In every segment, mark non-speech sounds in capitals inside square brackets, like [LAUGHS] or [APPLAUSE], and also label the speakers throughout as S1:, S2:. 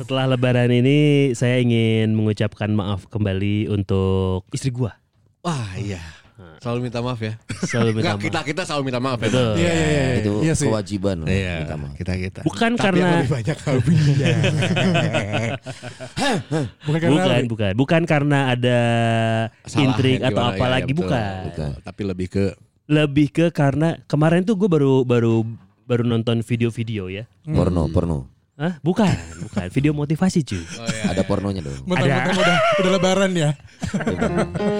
S1: Setelah lebaran ini saya ingin mengucapkan maaf kembali untuk istri gua.
S2: Wah iya. Selalu minta maaf ya.
S1: Selalu minta maaf.
S2: kita kita selalu minta maaf ya.
S1: Betul.
S3: Iya iya iya.
S4: itu
S3: Iya sih.
S4: kewajiban
S2: Iya,
S4: minta maaf.
S2: kita kita.
S1: Bukan
S3: Tapi
S1: karena
S3: lebih banyak hobinya. [LAUGHS] bukan karena
S1: bukan bukan bukan karena ada
S2: Salah
S1: intrik
S2: ya,
S1: atau apa
S2: ya,
S1: lagi
S2: ya,
S1: bukan.
S2: betul. Tapi lebih ke
S1: Lebih ke karena kemarin tuh gue baru baru baru nonton video-video ya.
S4: porno porno
S1: Hah? Bukan, bukan. Video motivasi cuy.
S4: ada pornonya dong
S3: Mentang-mentang udah udah lebaran ya.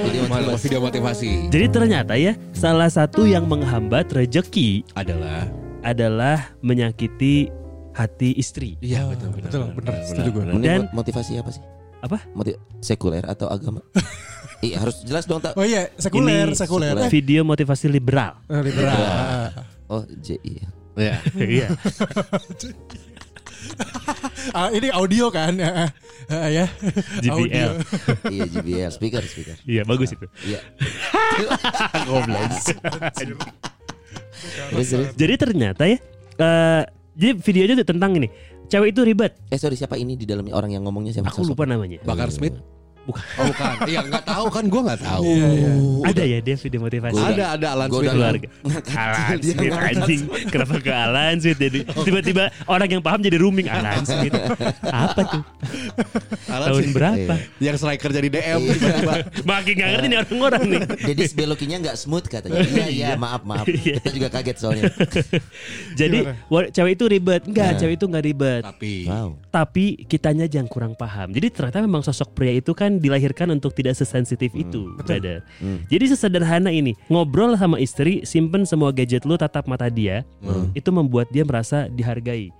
S4: jadi
S2: Mal-
S4: motivasi.
S2: video motivasi
S1: Jadi ternyata ya salah satu yang menghambat rejeki
S2: adalah
S1: adalah menyakiti hati istri.
S2: Iya betul betul.
S3: Betul, bener. Setuju gue.
S1: Dan-
S4: mot- motivasi apa sih
S1: Apa?
S4: Motiv sekuler atau agama [LAUGHS] Iya harus jelas dong tak
S3: Oh iya, sekuler,
S1: Ini
S3: sekuler.
S4: sekuler.
S1: Video motivasi liberal.
S3: Liberal.
S4: oh JI
S2: Iya. [LAUGHS]
S1: Iya. [LAUGHS]
S3: Ah, ini audio kan ya. Ah, ya.
S1: JBL.
S3: Audio. [LAUGHS]
S4: iya JBL speaker speaker
S1: Iya bagus itu.
S4: iya [LAUGHS]
S1: Goblok. Jadi ternyata ya eh jadi videonya tuh tentang ini. Cewek itu ribet.
S4: eh sorry siapa ini di dalamnya orang yang ngomongnya siapa
S1: Aku lupa namanya.
S2: Bakar Smith?
S1: Bukan.
S2: Oh bukan. Iya nggak tahu kan gue nggak tahu.
S3: Iya, iya.
S1: Ada ya dia video motivasi.
S4: Gua
S2: Ada ada Alan Smith.
S1: keluarga. Alan Smith anjing. Kenapa ke Alan Smith jadi tiba-tiba orang yang paham jadi rooming Alan [LAUGHS] Smith. Apa tuh?
S2: Alan
S1: Tahun
S2: Smith.
S1: berapa?
S2: Yang striker jadi DM tiba-tiba.
S1: Makin gak ngerti nih orang-orang nih.
S4: jadi belokinya nggak smooth katanya iya iya maaf maaf
S1: Iya.
S4: kita juga kaget soalnya [LAUGHS]
S1: Jadi cewek itu ribet. Enggak, cewek itu enggak ribet.
S2: Tapi
S4: wow
S1: Tapi kitanya yang kurang paham. Jadi ternyata memang sosok pria itu kan dilahirkan untuk tidak sesensitif itu, brother. Jadi sesederhana ini, ngobrol sama istri, simpen semua gadget lu tatap mata dia, itu membuat dia merasa dihargai.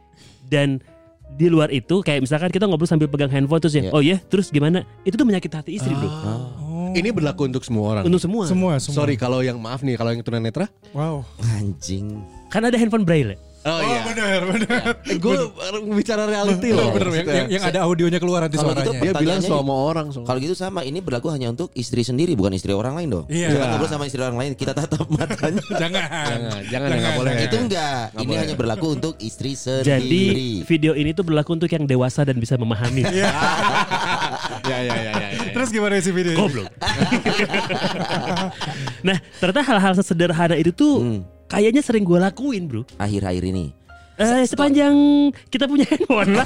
S1: Dan di luar itu kayak misalkan kita ngobrol sambil pegang handphone terus ya,
S4: Iya.
S1: oh ya, terus gimana? Itu tuh menyakiti hati istri, Bro.
S3: Oh.
S2: ini berlaku untuk semua orang.
S1: Untuk semua.
S3: Semua, semua.
S2: Sorry kalau yang maaf nih kalau yang tunanetra.
S3: Wow.
S4: anjing
S1: Kan ada handphone braille.
S2: Oh,
S3: Oh,
S2: iya.
S3: benar, benar.
S2: Gue bicara reality loh.
S3: Bener, yang, yang, yang ada audionya keluar nanti
S4: Kalau
S3: suaranya.
S4: gitu,
S2: Dia bilang semua orang.
S4: Kalau gitu sama, ini berlaku hanya untuk istri sendiri, bukan istri orang lain dong.
S3: Iya.
S4: Jangan ngobrol sama istri orang lain, kita tatap [LAUGHS] matanya.
S3: Jangan.
S2: Jangan, jangan, nggak boleh.
S4: Itu enggak,
S2: Nggak
S4: ini
S2: boleh.
S4: hanya berlaku untuk istri sendiri.
S1: Jadi video ini tuh berlaku untuk yang dewasa dan bisa memahami. [LAUGHS]
S2: ya ya ya ya. ya.
S3: Terus gimana isi video?
S1: Goblok. nah, ternyata hal-hal sesederhana itu tuh
S4: Hmm.
S1: kayaknya sering gue lakuin, bro.
S4: akhir-akhir ini.
S1: Eh, sepanjang kita punya [LAUGHS] handphone lah.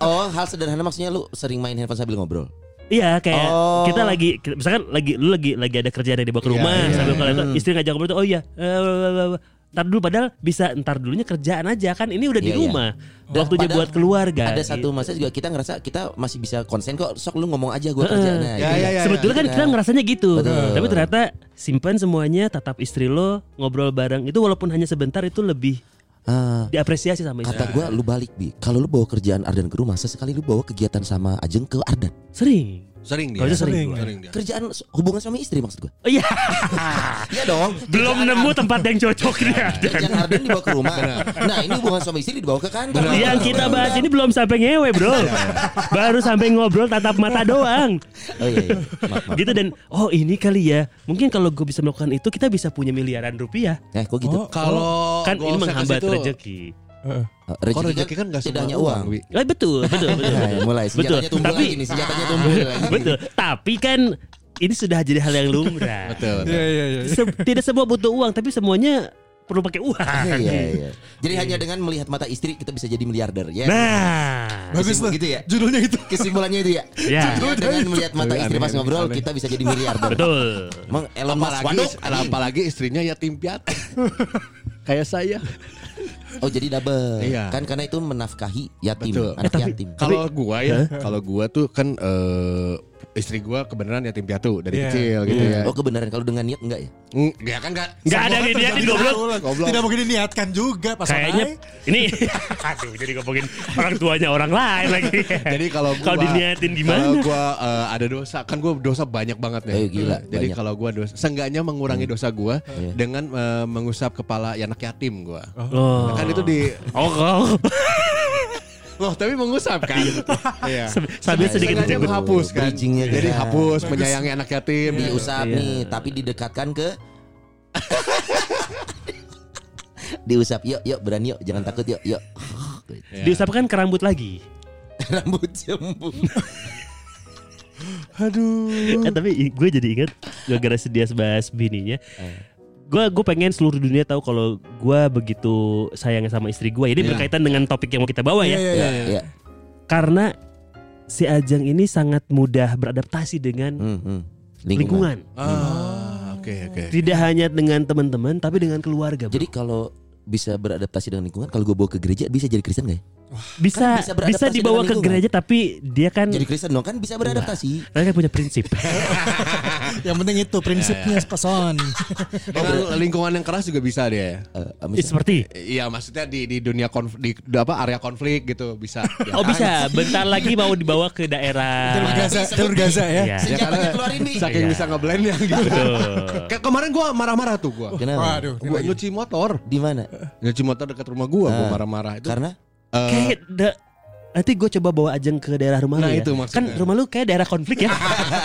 S4: Oh, hal sederhana maksudnya lu sering main handphone sambil ngobrol.
S1: Iya, kayak
S4: Oh.
S1: kita lagi, misalkan lagi lu lagi lagi ada kerjaan yang dibawa ke
S2: Iya,
S1: rumah,
S2: iya.
S1: sambil kalau itu istri ngajak ngobrol tuh, oh iya, eh, ntar dulu padahal bisa ntar dulunya kerjaan aja kan ini udah di
S4: Iya, iya.
S1: rumah.
S4: Dan
S1: Waktunya
S4: padahal
S1: buat keluarga.
S4: Ada satu
S1: gitu.
S4: masa juga kita ngerasa kita masih bisa konsen kok. Sok lu ngomong aja gua kerja. Nah,
S2: Ya,
S4: gitu.
S2: ya, ya.
S1: Sebetulnya kan
S4: Iya.
S1: kita ngerasanya gitu,
S4: Betul.
S1: tapi ternyata simpan semuanya, tatap istri lo, ngobrol bareng itu walaupun hanya sebentar itu lebih
S4: Ah,
S1: diapresiasi sama istri.
S4: kata gua lu balik bi. Kalau lu bawa kerjaan Ardan ke rumah, sesekali lu bawa kegiatan sama Ajeng ke Ardan.
S1: Sering.
S2: Sering dia.
S1: Kalau itu
S3: sering.
S2: Sering dia.
S4: Kerjaan hubungan suami istri maksud gua.
S1: Oh iya, [LAUGHS]
S4: Iya dong.
S1: belum
S4: Kerjaan
S1: nemu tempat yang cocok nih.
S4: Kerjaan Ardan dibawa ke rumah. Nah ini hubungan suami istri dibawa ke kantor.
S1: Yang kita bahas ini belum sampai ngewe bro Baru sampai ngobrol tatap mata doang
S4: Oh iya, iya. Maaf, maaf.
S1: Gitu dan Oh ini kali ya Mungkin kalau gue bisa melakukan itu Kita bisa punya miliaran rupiah
S4: Eh kok gitu?
S3: Oh,
S2: Kalau
S1: Kan ini menghambat rezeki
S3: Heeh.
S4: Oh,
S2: Kalau rezeki kan nggak
S4: tidak
S2: semua
S4: hanya
S2: uang.
S4: uang.
S2: Wi.
S1: Eh, Betul betul [LAUGHS] betul,
S4: Ya, mulai
S1: Betul
S4: tumbuh
S1: Tapi
S4: lagi nih, senjatanya tumbuh [LAUGHS] lagi.
S1: Betul Tapi kan Ini sudah jadi hal yang [LAUGHS] lumrah
S2: Betul. betul.
S3: Iya, iya, iya.
S1: Se- Tidak semua butuh uang Tapi semuanya perlu pakai uang
S4: Iya, iya. Jadi hanya dengan melihat mata istri kita bisa jadi miliarder ya.
S1: Nah
S3: Bagus tuh.
S4: gitu ya?
S3: Judulnya itu.
S4: Kesimpulannya itu ya.
S1: Ya
S4: Hanya dengan melihat mata istri pas ngobrol
S2: aneh.
S4: kita bisa jadi miliarder.
S1: Betul
S4: Emang Elon Musk
S2: Apalagi, apalagi istrinya yatim piatu. Kayak saya.
S4: Oh jadi double.
S2: Iya.
S4: Kan karena itu menafkahi yatim,
S2: Betul.
S4: anak
S1: Eh, tapi-
S4: yatim.
S2: Kalau gua ya, kalau gua tuh kan eh, istri gua kebenaran yatim piatu dari
S3: Iya.
S2: kecil gitu ya.
S4: Oh kebenaran kalau dengan niat enggak ya?
S2: Mm, Ya kan enggak.
S1: Nggak ada nih dia
S3: terjadi
S1: goblok.
S3: Tidak mungkin diniatkan juga pas
S1: Kayaknya ini [LAUGHS] aduh jadi ngomongin orang tuanya orang lain lagi.
S2: Jadi kalau gua
S1: kalau diniatin
S2: Kalau
S1: gimana?
S2: gua eh, ada dosa, kan gua dosa banyak banget ya.
S4: Eh, gila,
S2: Jadi
S4: banyak.
S2: kalau gua dosa, seenggaknya mengurangi dosa gua
S4: Iya.
S2: dengan eh, mengusap kepala anak yatim gua.
S1: Oh.
S2: Kan itu di
S1: Oh, oh.
S2: Loh, tapi mengusap kan. Iya.
S1: Sambil sedikit dicebut.
S2: menghapus kan.
S4: Bridgingnya
S2: Jadi hapus menyayangi anak yatim.
S4: Diusap
S1: Iya.
S4: nih, tapi didekatkan ke [LAUGHS] Diusap, yuk, yuk, berani yuk, jangan takut yuk, yuk.
S1: Diusapkan ke rambut lagi. [LAUGHS]
S4: Rambut jembung.
S3: Aduh.
S1: Eh tapi gue jadi ingat gara-gara dia bahas bininya. Gue gue pengen seluruh dunia tahu kalau gue begitu sayang sama istri gue. Ini
S2: Iya.
S1: berkaitan dengan topik yang mau kita bawa ya.
S3: Iya, iya,
S4: Ya,
S3: iya.
S4: ya.
S1: Karena si Ajeng ini sangat mudah beradaptasi dengan
S4: Hmm, hmm.
S1: lingkungan.
S2: Ah, oke oke.
S1: Tidak hanya dengan teman-teman tapi dengan keluarga. bro.
S4: Jadi kalau bisa beradaptasi dengan lingkungan, kalau gue bawa ke gereja bisa jadi Kristen gak ya?
S1: Bisa
S4: kan bisa
S1: bisa, dibawa ke gereja tapi dia kan
S4: Jadi Kristen dong kan bisa beradaptasi.
S1: mereka kan punya prinsip. [LAUGHS]
S3: Yang penting itu prinsipnya peson.
S2: Dengan [LAUGHS] lingkungan yang keras juga bisa dia.
S4: Misalnya-
S1: Seperti
S2: Iya, maksudnya di di dunia konf di, di apa area konflik gitu bisa. Ya [LAUGHS]
S1: Oh
S2: kan?
S1: bisa, bentar lagi mau dibawa ke
S3: Jalur
S1: daerah.
S3: Gaza, jalur Gaza ya.
S1: Iya.
S2: Ya
S4: Senjatanya keluarin nih.
S2: saking
S1: Iya.
S2: bisa ngeblend yang gitu. Kayak kemarin gua marah-marah tuh gua.
S4: Kenapa?
S3: Waduh,
S2: Gua nyuci motor.
S4: Di mana?
S2: Nyuci motor dekat rumah gua, gua
S4: Ah.
S2: marah-marah itu.
S4: Karena
S2: eh,
S1: Kayak da- nanti gue coba bawa Ajeng ke daerah rumah
S2: Nah,
S1: lu ya.
S2: itu maksudnya.
S1: Kan rumah lu kayak daerah konflik ya.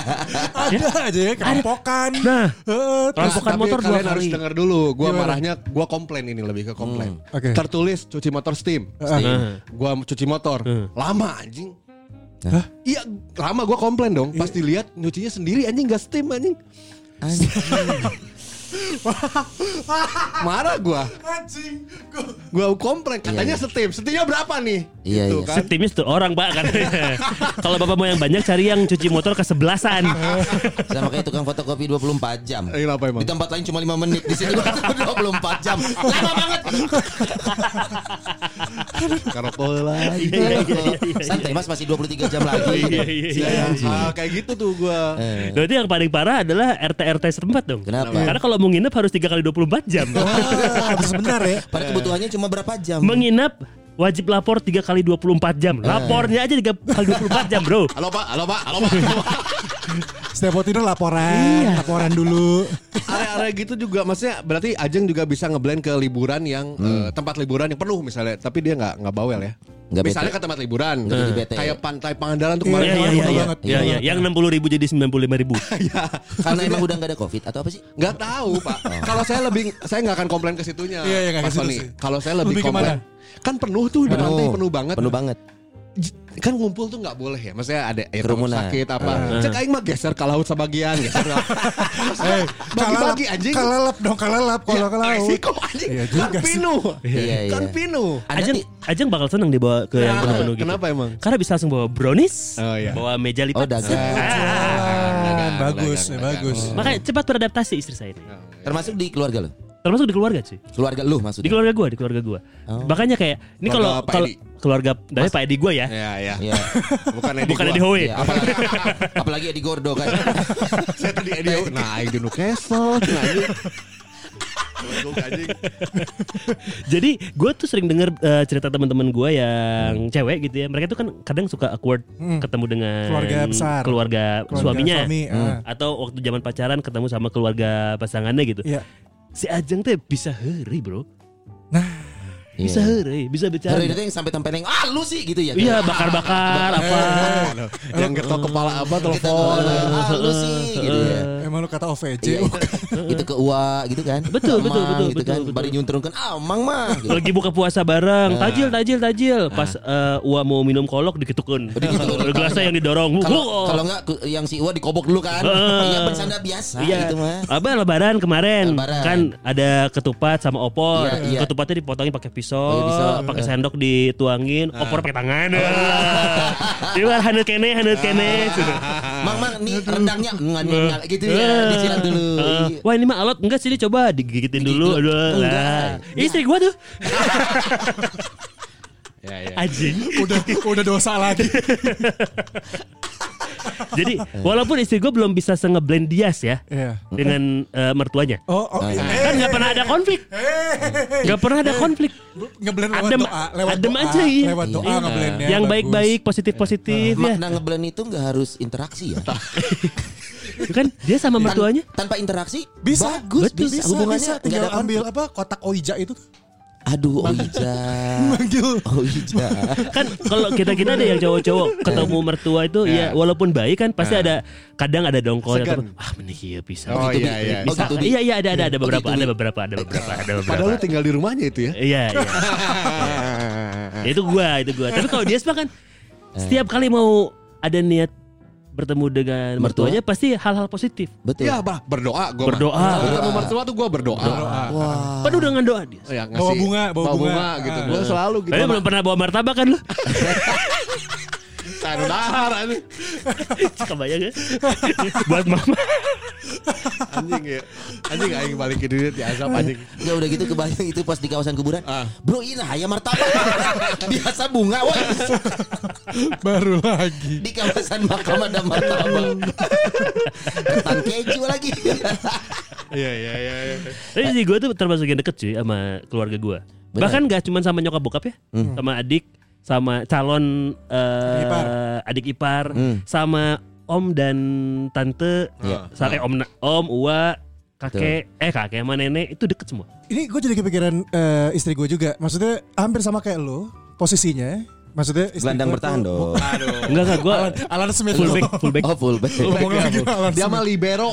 S1: [LAUGHS]
S3: Ada aja ya kerampokan.
S1: nah,
S3: Eh,
S2: Terus,
S1: Rampokan
S2: tapi
S1: motor dua
S2: kalian harus
S1: kali.
S2: dengar dulu. Gua
S3: Gimana?
S2: marahnya gua komplain ini lebih ke komplain.
S3: Hmm, oke.
S2: Tertulis cuci motor steam.
S1: Heeh.
S2: Gua cuci motor.
S1: Hmm.
S2: Lama anjing.
S3: Hah?
S2: Iya, lama gua komplain dong. Pas dilihat nyucinya sendiri anjing gak steam anjing.
S4: anjing. [LAUGHS] [LAUGHS]
S2: Marah gua.
S3: Anjing.
S2: Gua komplain katanya
S4: Iya,
S2: steam. Steamnya berapa nih?
S4: Iya,
S2: gitu
S4: iya.
S2: kan.
S1: Setimnya satu orang pak kan. [LAUGHS] Kalau bapak mau yang banyak cari yang cuci motor kesebelasan. [LAUGHS]
S4: Sama kayak tukang fotokopi 24 jam.
S2: Eh, kenapa emang?
S4: Di tempat lain cuma 5 menit, di sini 24 jam. Lama banget.
S2: Karokol lah.
S1: Iya, iya, iya, iya.
S4: Santai Mas masih 23 jam lagi.
S1: Iya, iya,
S2: kayak gitu tuh gua.
S4: Eh,
S1: Berarti yang paling parah adalah RT RT setempat dong.
S4: Kenapa?
S1: Karena kalau mau nginep harus tiga kali 24 jam.
S3: Wah, harus benar ya.
S4: Pada kebutuhannya cuma berapa jam?
S1: Menginap wajib lapor tiga kali 24 jam. Lapornya aja tiga kali 24 jam, Bro.
S2: Halo Pak, halo Pak, halo Pak. [LAUGHS]
S3: Setiap mau tidur laporan, laporan dulu.
S2: Area-area gitu juga maksudnya berarti Ajeng juga bisa ngeblend ke liburan yang eh, tempat liburan yang penuh misalnya, tapi dia nggak nggak bawel ya.
S4: Nggak
S2: misalnya
S4: bete.
S2: ke tempat liburan,
S4: bete.
S2: kayak pantai Pangandaran tuh
S3: Iya,
S2: kemarin
S1: Iya, iya, iya, iya.
S2: banget.
S1: Iya, iya. Yang 60 ribu jadi 95 ribu. [LAUGHS]
S2: Iya.
S4: Karena emang udah nggak ada covid atau apa sih?
S2: Nggak tahu Pak. Kalau saya lebih saya nggak akan komplain ke situnya.
S3: Iya, iya,
S2: Mas. Kalau saya lebih,
S3: Lebih
S2: komplain. Kan penuh tuh di pantai penuh banget.
S4: Penuh banget.
S2: Kan ngumpul tuh nggak boleh ya maksudnya ada ya,
S4: Kerumunan.
S2: sakit apa cek aing mah geser ke laut sebagian geser ke [LAUGHS]
S3: Eh,
S2: bagi-bagi anjing
S3: Kalalap dong, kalalap kalau ke laut.
S2: resiko anjing
S3: Iya
S2: kan
S3: juga sih.
S2: pinuh
S4: Iya, iya.
S2: kan pinuh
S4: Ada
S1: Ajeng, Ajeng bakal seneng dibawa ke yang penuh-penuh gitu.
S2: Kenapa emang?
S1: Karena bisa langsung bawa brownies,
S2: Oh, iya.
S1: bawa meja lipat.
S4: Oh, dagang.
S1: Ah.
S3: Bagus,
S2: dagang,
S3: ya, bagus.
S1: Makanya cepat beradaptasi istri saya ini.
S4: Termasuk di keluarga lo.
S1: Termasuk di keluarga sih.
S4: Keluarga lu
S1: Di
S4: maksudnya.
S1: keluarga gua, di keluarga gua.
S4: Oh.
S1: Makanya kayak ini kalau
S2: Keluarga
S1: kalau dari Pak Edi gua ya.
S2: ya ya
S4: Iya. [LAUGHS]
S2: bukan Edi
S1: Bukan. Edi Hoe.
S4: Iya, apalagi apalagi Edi Gordo kan. [LAUGHS]
S2: saya tadi Edi Hoe. nah Edi Newcastle nah. [LAUGHS]
S1: Jadi gue tuh sering denger eh, cerita teman-teman gue yang cewek gitu ya. Mereka tuh kan kadang suka awkward ketemu dengan
S3: Keluarga besar.
S1: keluarga,
S3: Keluarga
S1: suaminya.
S3: suami, ah.
S1: Atau waktu zaman pacaran ketemu sama keluarga pasangannya gitu.
S3: Iya.
S1: Si Ajeng tuh bisa heri bro.
S4: Iya.
S1: Bisa heri, bisa bicara.
S4: Hari itu yang sampai tempeleng, ah lu sih gitu ya.
S1: Iya bakar-bakar [LAUGHS] apa.
S2: yang getok kepala apa telepon
S4: ah lu sih gitu ya.
S3: Emang lu kata OVJ.
S4: Iya, itu ke Uwa gitu kan.
S1: Betul, betul, betul,
S4: gitu
S1: betul,
S4: kan.
S1: betul.
S4: Baru nyunturunkan ah Amang mah gitu.
S1: Lagi buka puasa bareng,
S4: Nah.
S1: tajil, tajil, tajil. Pas eh, Ua mau minum kolok diketukun.
S4: Diketukun.
S1: Gelasnya yang didorong.
S4: Kalau enggak yang si Uwa dikobok dulu kan. Iya bersanda biasa
S1: Iya,
S4: gitu mah.
S1: Apa lebaran kemarin kan ada ketupat sama opor.
S4: Iya, iya.
S1: Ketupatnya dipotongin pakai pisau,
S4: Pakai pisau,
S1: pakai
S4: eh.
S1: sendok dituangin, opor pakai tangan. [LAUGHS] Ini mah handut kene, handut kene.
S4: Mang mang nih rendangnya ngan ngan gitu ya disiram dulu.
S1: Eh,
S4: Iya.
S1: Wah ini mah alot enggak sih ini coba digigitin
S4: Digigit
S1: dulu. Aduh,
S4: Enggak.
S1: lah. Istri gua tuh [LAUGHS]
S2: ya ya
S1: anjing.
S3: udah udah dosa lagi. [LAUGHS]
S1: Jadi walaupun istri gue belum bisa se-ngeblend Dias ya
S3: Iya.
S1: dengan eh, mertuanya.
S3: Oh, oh, eh,
S1: Kan nggak pernah ada konflik. Nggak pernah ada konflik.
S3: ngeblend lewat
S1: Adem-
S3: doa, lewat
S1: adem
S3: doa,
S1: aja, iya.
S3: lewat doa
S1: Iya.
S3: ngeblendnya.
S1: Yang baik-baik, positif-positif ya.
S4: Makna ngeblend itu nggak harus interaksi ya.
S1: Kan dia sama mertuanya.
S4: Tanpa interaksi
S3: Bisa,
S4: bagus
S1: betul.
S4: bisa,
S3: bisa,
S4: hubungannya
S3: bisa. Tinggal ambil apa kotak oija itu.
S4: Aduh, Oija. [LAUGHS]
S3: Manggil.
S4: Oija.
S1: kan kalau kita kita ada yang cowok-cowok [LAUGHS] ketemu mertua itu ya walaupun baik kan pasti ada kadang ada dongkol atau ah menik iya bisa
S2: Oh
S4: Gitu,
S2: iya iya.
S4: Oh,
S1: bisa
S4: gitu, Bi.
S1: iya iya ada ada ada
S4: Oh,
S1: beberapa ada beberapa ada beberapa ada [LAUGHS] beberapa
S2: Padahal lu tinggal di rumahnya itu ya.
S1: iya iya Ya, itu gua itu gua tapi kalau dia kan setiap kali mau ada niat bertemu dengan
S4: Mertua?
S1: mertuanya pasti hal-hal positif
S4: Betul.
S2: Ya bah berdoa gue
S1: Berdoa.
S2: Kalau ketemu mertua tuh gue berdoa.
S4: Wah.
S1: penuh dengan doa dia
S2: Oh, ya,
S3: Bawa bunga, bawa bunga.
S2: gitu.
S3: Ah.
S2: Gue selalu gitu.
S1: tapi belum pernah bawa martabak kan lu [LAUGHS]
S2: Taruh dahar
S1: kebayang ya buat mama
S2: Anjing ya. Anjing aing balikin duit di azab anjing.
S4: Ya udah gitu kebayang itu pas di kawasan kuburan.
S2: Ah.
S4: Bro, ini ayam martabak. [LAUGHS] Biasa bunga, wah.
S3: Baru lagi.
S4: Di kawasan makam ada martabak. Ketan keju lagi.
S2: Iya iya iya. iya.
S1: Tapi sih gue tuh termasuk yang deket cuy sama keluarga gue. Bahkan gak cuma sama nyokap bokap ya, sama adik, sama calon eh,
S3: Ipar.
S1: adik ipar,
S4: Hmm.
S1: sama om dan tante,
S4: Iya.
S1: sampai om om, uwa, kakek, eh kakek sama nenek itu deket semua.
S3: Ini gue jadi kepikiran eh, istri gue juga. Maksudnya hampir sama kayak lo posisinya. Maksudnya istri
S4: Gelandang bertahan dong.
S2: Aduh.
S1: Enggak enggak gue
S3: Alan, Alan Smith
S1: full
S3: lo.
S1: back full back.
S4: Oh, full back.
S3: Ngomong lagi Alan
S2: Dia mah libero.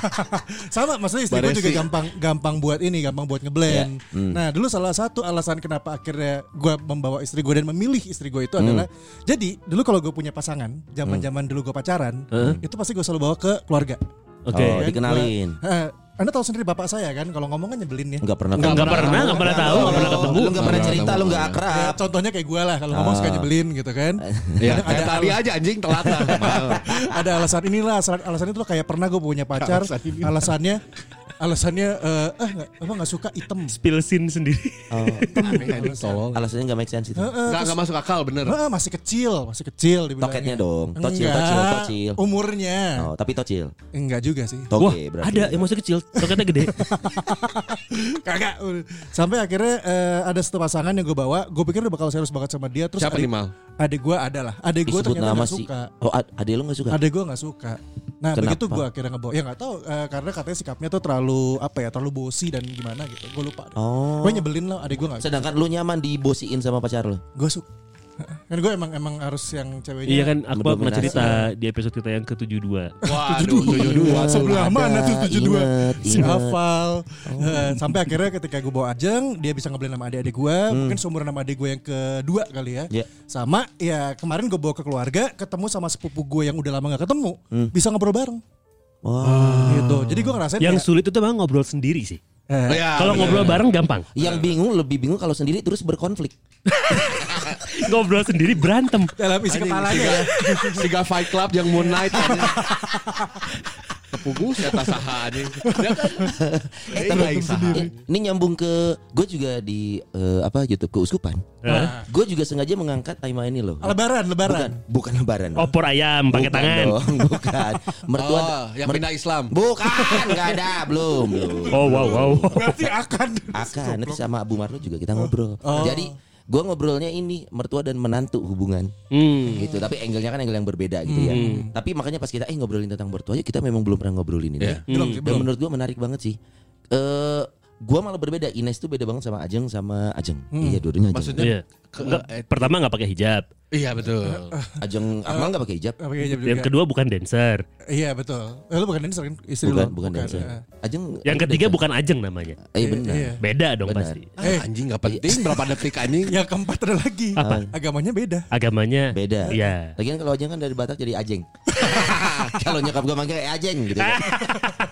S2: [LAUGHS]
S3: Sama maksudnya istri gue juga gampang gampang buat ini, gampang buat ngeblend. Nah, dulu salah satu alasan kenapa akhirnya gue membawa istri gue dan memilih istri gue itu adalah jadi dulu kalau gue punya pasangan, zaman-zaman dulu gue pacaran, itu pasti gue selalu bawa ke keluarga.
S1: Oke.
S4: Oh,
S3: Kan
S4: dikenalin.
S3: gua- Eh, anda tahu sendiri bapak saya kan kalau ngomong kan nyebelin ya.
S4: Enggak pernah.
S1: Enggak pernah, enggak pernah tahu, enggak pernah ketemu.
S4: Lu enggak pernah cerita, lu enggak akrab.
S3: contohnya kayak gue lah kalau ngomong suka nyebelin gitu kan.
S2: Ya,
S3: Ada-
S2: tadi aja anjing telat lah. [LAUGHS]
S3: ada alasan inilah alasan, alasan itu loh kayak pernah gue punya pacar alasannya alasannya eh eh nggak apa nggak suka item
S1: Spill scene sendiri.
S4: Oh, [LAUGHS] alasannya enggak make sense itu.
S3: Heeh,
S2: Enggak enggak masuk akal bener.
S3: Eh, masih kecil masih kecil dibilangnya.
S4: Toketnya dong. Tocil,
S3: Enggak,
S4: tocil, tocil.
S3: umurnya
S4: Oh, tapi tocil.
S3: enggak juga sih
S1: Wah,
S4: Toge berarti.
S1: ada yang masih kecil, toketnya gede. [LAUGHS]
S3: kagak sampai akhirnya eh, ada satu pasangan yang gue bawa gue pikir udah bakal serius banget sama dia terus
S2: Siapa
S3: adik,
S2: nih Mal?
S3: adik gue adalah adik gue
S4: Disebut
S3: ternyata nggak suka
S4: Oh, ad- adek lu enggak suka?
S3: Adek gue nggak suka. Nah
S4: Kenapa?
S3: begitu gue akhirnya ngebawa. Ya nggak tahu eh, karena katanya sikapnya tuh terlalu apa ya terlalu bosi dan gimana gitu. Gue lupa.
S4: Oh.
S3: Gue nyebelin lah adek gue nggak.
S4: Sedangkan lu nyaman dibosiin sama pacar lu.
S3: Gue suka. [LAUGHS] Kan gue emang emang harus yang ceweknya.
S1: Iya kan, aku pernah cerita di episode kita yang ke-72.
S2: Waduh, 72.
S3: Sebelah
S4: Ada,
S3: mana tuh 72
S4: inget,
S3: Si hafal Eh, Sampai akhirnya ketika gue bawa Ajeng Dia bisa ngebeli nama adik-adik gue Mungkin seumuran nama adik gue yang kedua kali ya
S4: Ya.
S3: Sama ya kemarin gue bawa ke keluarga Ketemu sama sepupu gue yang udah lama gak ketemu Bisa ngobrol bareng
S4: Wah.
S3: gitu Jadi gue ngerasain
S1: Yang
S3: kayak,
S1: sulit itu memang ngobrol sendiri sih.
S3: eh,
S2: Ya,
S1: Kalau ngobrol bareng gampang.
S4: Yang bingung lebih bingung kalau sendiri terus berkonflik. [LAUGHS]
S1: ngobrol sendiri berantem.
S3: Dalam isi kepalanya
S2: siga-
S3: ya
S2: Siga Fight Club yang Moon Knight [LAUGHS] anjing. Tepugu saya tasaha kan [LAUGHS] eh,
S4: eh, ini nyambung ke gue juga di eh, apa YouTube keuskupan.
S3: Nah,
S4: Gue juga sengaja mengangkat tema ini loh.
S3: Lebaran
S4: Bukan,
S3: Lebaran
S4: bukan lebaran.
S1: Opor ayam pakai
S4: Bukan
S1: tangan.
S4: dong, [LAUGHS] bukan. Mertua
S2: Oh, yang
S4: mer-
S2: pindah Islam.
S4: Bukan, nggak ada, belum, [LAUGHS] belum.
S1: Oh wow wow.
S3: Berarti akan
S4: Akan nanti sama Abu Marlo juga kita ngobrol.
S3: Oh.
S4: Jadi gue ngobrolnya ini mertua dan menantu hubungan
S1: Hmm.
S4: gitu. Tapi angle-nya kan angle yang berbeda gitu ya. Tapi makanya pas kita eh ngobrolin tentang mertua ya kita memang belum pernah ngobrolin ini.
S2: Iya.
S3: Belum sih
S4: Dan
S3: belum
S4: menurut gue menarik banget sih. Eh gua malah berbeda. Ines tuh beda banget sama Ajeng sama Ajeng. Iya, dua-duanya Ajeng.
S2: Maksudnya
S1: Iya. Enggak, pertama nggak pakai hijab.
S2: Iya betul.
S4: Ajeng Akmal nggak pakai hijab.
S3: Apa kayak juga.
S1: Yang kedua bukan dancer.
S3: Iya betul Eh, Lu bukan dancer kan Istri
S4: Bukan,
S3: lu
S4: bukan dancer.
S3: eh.
S4: Ajeng
S1: Yang ketiga
S4: dancer.
S1: bukan ajeng namanya.
S4: Eh benar.
S3: Iya.
S1: Beda dong
S4: Benar.
S1: pasti.
S3: Eh.
S2: Ah, anjing nggak penting berapa detik anjing.
S3: Yang keempat ada lagi
S1: Apa?
S3: Agamanya beda
S1: Agamanya
S4: Beda.
S1: Iya.
S4: Lagian kalau Ajeng kan dari Batak jadi Ajeng. [LAUGHS] kalau nyokap gua manggil eh Ajeng gitu. kan.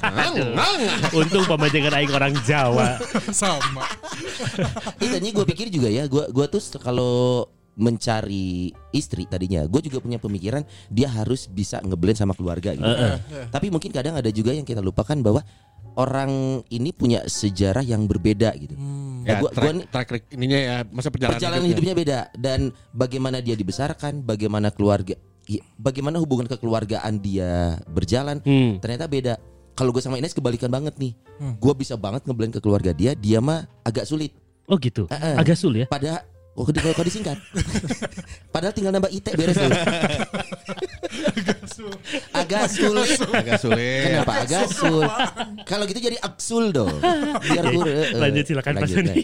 S2: Ngang, ngang.
S1: Untung pemajangan aing orang Jawa. [LAUGHS]
S3: Sama
S4: Eh tadinya gue pikir juga ya, gue gua tuh kalau mencari istri tadinya, gue juga punya pemikiran dia harus bisa ngeblend sama keluarga gitu. Tapi mungkin kadang ada juga yang kita lupakan bahwa orang ini punya sejarah yang berbeda gitu. Nah,
S2: Ya,
S4: gua-
S2: track,
S4: gua nih-
S2: track record ininya ya masa perjalanan,
S4: perjalanan hidupnya beda dan bagaimana dia dibesarkan, bagaimana keluarga i- bagaimana hubungan kekeluargaan dia berjalan
S1: Hmm.
S4: ternyata beda. Kalau gue sama Ines kebalikan banget nih. Gue bisa banget ngeblend ke keluarga dia, dia mah agak sulit.
S1: Oh gitu.
S4: Eh, eh.
S1: Agak sul ya.
S4: Pada Oh, di, kalau disingkat. [LAUGHS] Padahal tinggal nambah IT beres tuh. Agak sulit.
S2: Agak sulit.
S4: Kenapa agak sul? Kalau gitu jadi aksul dong. Biar gue eh, eh.
S1: Lanjut, silakan, Pak Sony.
S4: nah.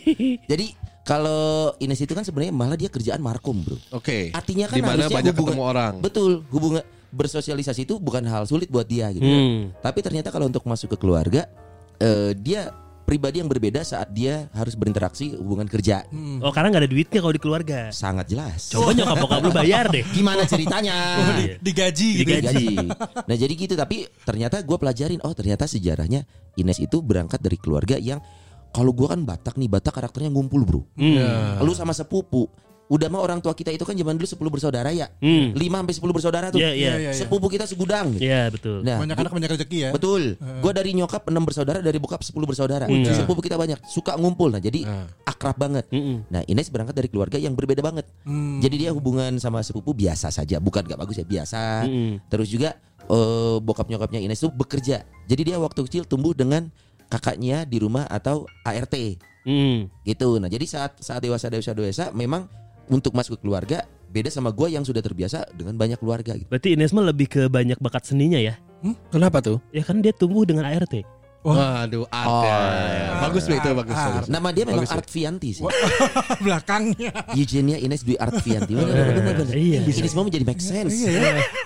S4: Jadi kalau Ines itu kan sebenarnya malah dia kerjaan markom, Bro.
S2: Oke.
S4: Artinya kan
S2: di mana
S4: harusnya
S2: banyak
S4: hubungan-
S2: ketemu orang.
S4: Betul, hubungan bersosialisasi itu bukan hal sulit buat dia gitu.
S1: Hmm.
S4: Tapi ternyata kalau untuk masuk ke keluarga, eh, dia pribadi yang berbeda saat dia harus berinteraksi hubungan kerja.
S1: Oh karena nggak ada duitnya kalau di keluarga.
S4: Sangat jelas.
S1: Coba nyokap bokap lu bayar deh.
S4: Gimana ceritanya? [LAUGHS]
S1: Iya.
S3: Digaji gitu.
S1: Digaji.
S4: Gaji. [LAUGHS] Nah jadi gitu tapi ternyata gue pelajarin oh ternyata sejarahnya Ines itu berangkat dari keluarga yang kalau gue kan Batak nih Batak karakternya ngumpul bro.
S1: Hmm.
S4: Lu sama sepupu. Udah mah orang tua kita itu kan zaman dulu 10 bersaudara ya.
S1: Hmm.
S4: 5 sampai 10 bersaudara tuh.
S1: Iya iya.
S3: iya.
S4: Sepupu kita segudang.
S1: Iya betul.
S4: Nah,
S3: Banyak anak banyak rezeki ya.
S4: Betul. Gua dari nyokap 6 bersaudara, dari bokap 10 bersaudara.
S1: Hmm.
S4: Sepupu kita banyak, suka ngumpul. Nah, jadi akrab banget.
S1: Mm-mm.
S4: Nah, Ines berangkat dari keluarga yang berbeda banget.
S3: Hmm.
S4: Jadi dia hubungan sama sepupu biasa saja, bukan gak bagus ya, biasa.
S1: Mm-mm.
S4: Terus juga eh, bokap nyokapnya Ines itu bekerja. Jadi dia waktu kecil tumbuh dengan kakaknya di rumah atau ART
S1: Hmm.
S4: gitu. Nah, jadi saat saat dewasa dewasa dewasa memang untuk masuk ke keluarga beda sama gua yang sudah terbiasa dengan banyak keluarga gitu.
S1: Berarti Ines mah lebih ke banyak bakat seninya ya.
S2: Kenapa tuh?
S1: Ya kan dia tumbuh dengan ART.
S2: Waduh, ada. bagus tuh itu bagus. bagus.
S4: Nama dia memang
S2: Bagus, ya.
S4: Art Fianti sih. [LAUGHS]
S3: Belakangnya.
S4: Eugenia Ines Dwi Art Fianti.
S1: Iya.
S4: Ini semua menjadi make sense.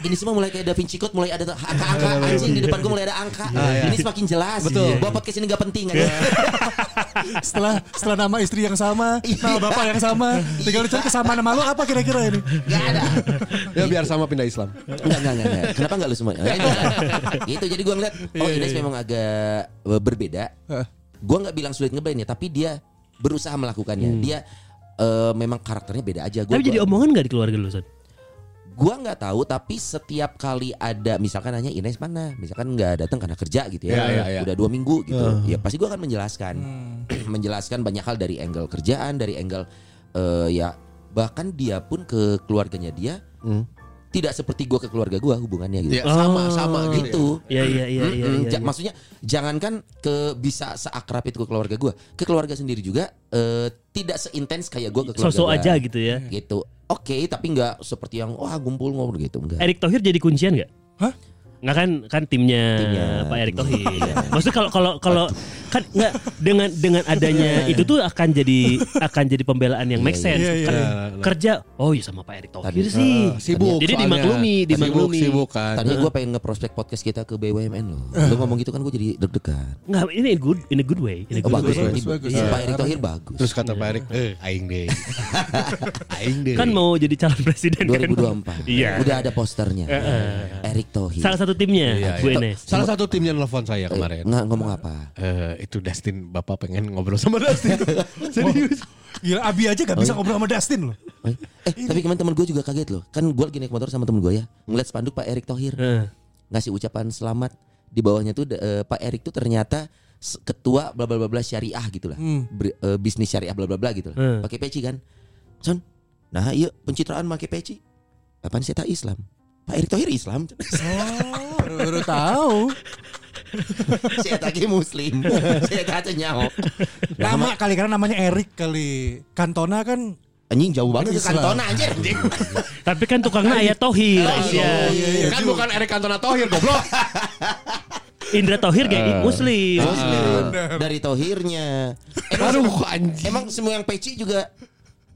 S4: Ini semua mulai kayak Da Vinci Code mulai ada angka-angka anjing di depan gue mulai ada angka. Ini semakin jelas.
S2: Betul.
S4: Bahwa podcast ini gak penting aja. [LAUGHS]
S3: setelah setelah nama istri yang sama,
S4: Iya.
S3: nama bapak yang sama, tinggal dicari kesamaan nama lu apa kira-kira ini?
S4: Gak ada.
S2: Ya biar sama pindah Islam.
S4: Enggak, enggak, enggak. Kenapa enggak lu semua? Enggak. Gitu, jadi gue ngeliat, oh Ines memang agak eh, berbeda. Gue nggak bilang sulit ngeblend ya, tapi dia berusaha melakukannya. Dia eh, memang karakternya beda aja. Gua,
S1: Tapi jadi omongan nggak di keluarga lu Son?
S4: Gua nggak tahu tapi setiap kali ada misalkan nanya Ines mana, misalkan nggak datang karena kerja gitu ya,
S2: Iya, iya, iya.
S4: udah dua minggu gitu, ya pasti gua akan menjelaskan, [CLEARS THROAT] menjelaskan banyak hal dari angle kerjaan, dari angle eh, ya bahkan dia pun ke keluarganya dia tidak seperti gua ke keluarga gua hubungannya gitu.
S2: Ya, sama sama gitu.
S4: Gitu.
S1: Iya iya iya iya. Iya,
S4: Ja-
S1: iya.
S4: Maksudnya jangankan ke bisa seakrab itu ke keluarga gua, ke keluarga sendiri juga eh, tidak seintens kayak gua ke keluarga.
S1: Sosok aja gitu ya.
S4: Gitu. Oke, tapi nggak seperti yang wah gumpul ngobrol gitu enggak.
S1: Erick Thohir jadi kuncian nggak?
S3: Hah?
S1: Nggak kan kan timnya,
S4: Timnya,
S1: Pak Erick. Thohir. Maksudnya kalau kalau kalau kan nggak dengan dengan adanya itu tuh akan jadi akan jadi pembelaan yang make
S4: Iya,
S1: sense.
S3: iya, iya,
S1: Kan
S2: iya.
S1: kerja oh iya sama Pak Erick Thohir
S4: Tadi-
S1: sih.
S2: Sibuk.
S1: Jadi
S2: soalnya.
S1: dimaklumi, dimaklumi.
S2: Sibuk, sibuk kan.
S4: Tadinya gue pengen nge-prospek podcast kita ke BUMN loh. Lu ngomong gitu kan gue jadi deg-degan.
S1: Nggak ini in good in a good way. In a
S4: Oh,
S1: good
S4: bagus,
S1: way.
S4: bagus,
S3: bagus.
S4: Iya,
S3: Iya.
S4: Pak Erick Thohir bagus.
S2: Terus kata Pak Erik, eh aing deh. [LAUGHS] aing deh.
S1: Kan mau jadi calon presiden kan.
S4: 2024.
S1: Iya.
S4: Udah ada posternya. Erick Thohir.
S1: Salah satu timnya
S2: Iya,
S1: Bu
S2: iya.
S1: Enes.
S2: Salah satu timnya nelfon saya kemarin.
S4: nggak ngomong apa?
S2: Eh, itu Dustin, Bapak pengen ngobrol sama Dustin. [LAUGHS] Serius.
S3: Gila Abi aja gak bisa ngobrol sama Dustin loh.
S4: Eh, eh, tapi kemarin temen gue juga kaget loh. Kan gue lagi naik motor sama temen gue ya. Ngeliat spanduk Pak Erick Thohir.
S1: Eh.
S4: Ngasih ucapan selamat. Di bawahnya tuh eh, Pak Erick tuh ternyata ketua bla bla bla bla syariah gitu lah.
S3: Hmm.
S4: Ber- eh, bisnis syariah bla bla bla gitu lah.
S1: Hmm.
S4: Pakai peci kan. Son. Nah, iya pencitraan pakai peci. Apaan sih tak Islam? Pak Erick Thohir Islam.
S3: Oh, baru tahu. [LAUGHS]
S4: Saya tak muslim. Saya tak nyaho.
S3: Nama kali karena namanya Erik kali. Kantona kan
S4: Anjing jauh banget ke kantona anjir. [LAUGHS]
S1: Tapi kan tukangnya ayah Tohir.
S3: iya, iya,
S2: kan
S3: juga.
S2: bukan Erik Cantona Thohir goblok. [LAUGHS]
S1: Indra Tohir kayak muslim.
S4: Muslim. Dari Tohirnya. Emang,
S2: Aduh anjing.
S4: emang semua yang peci juga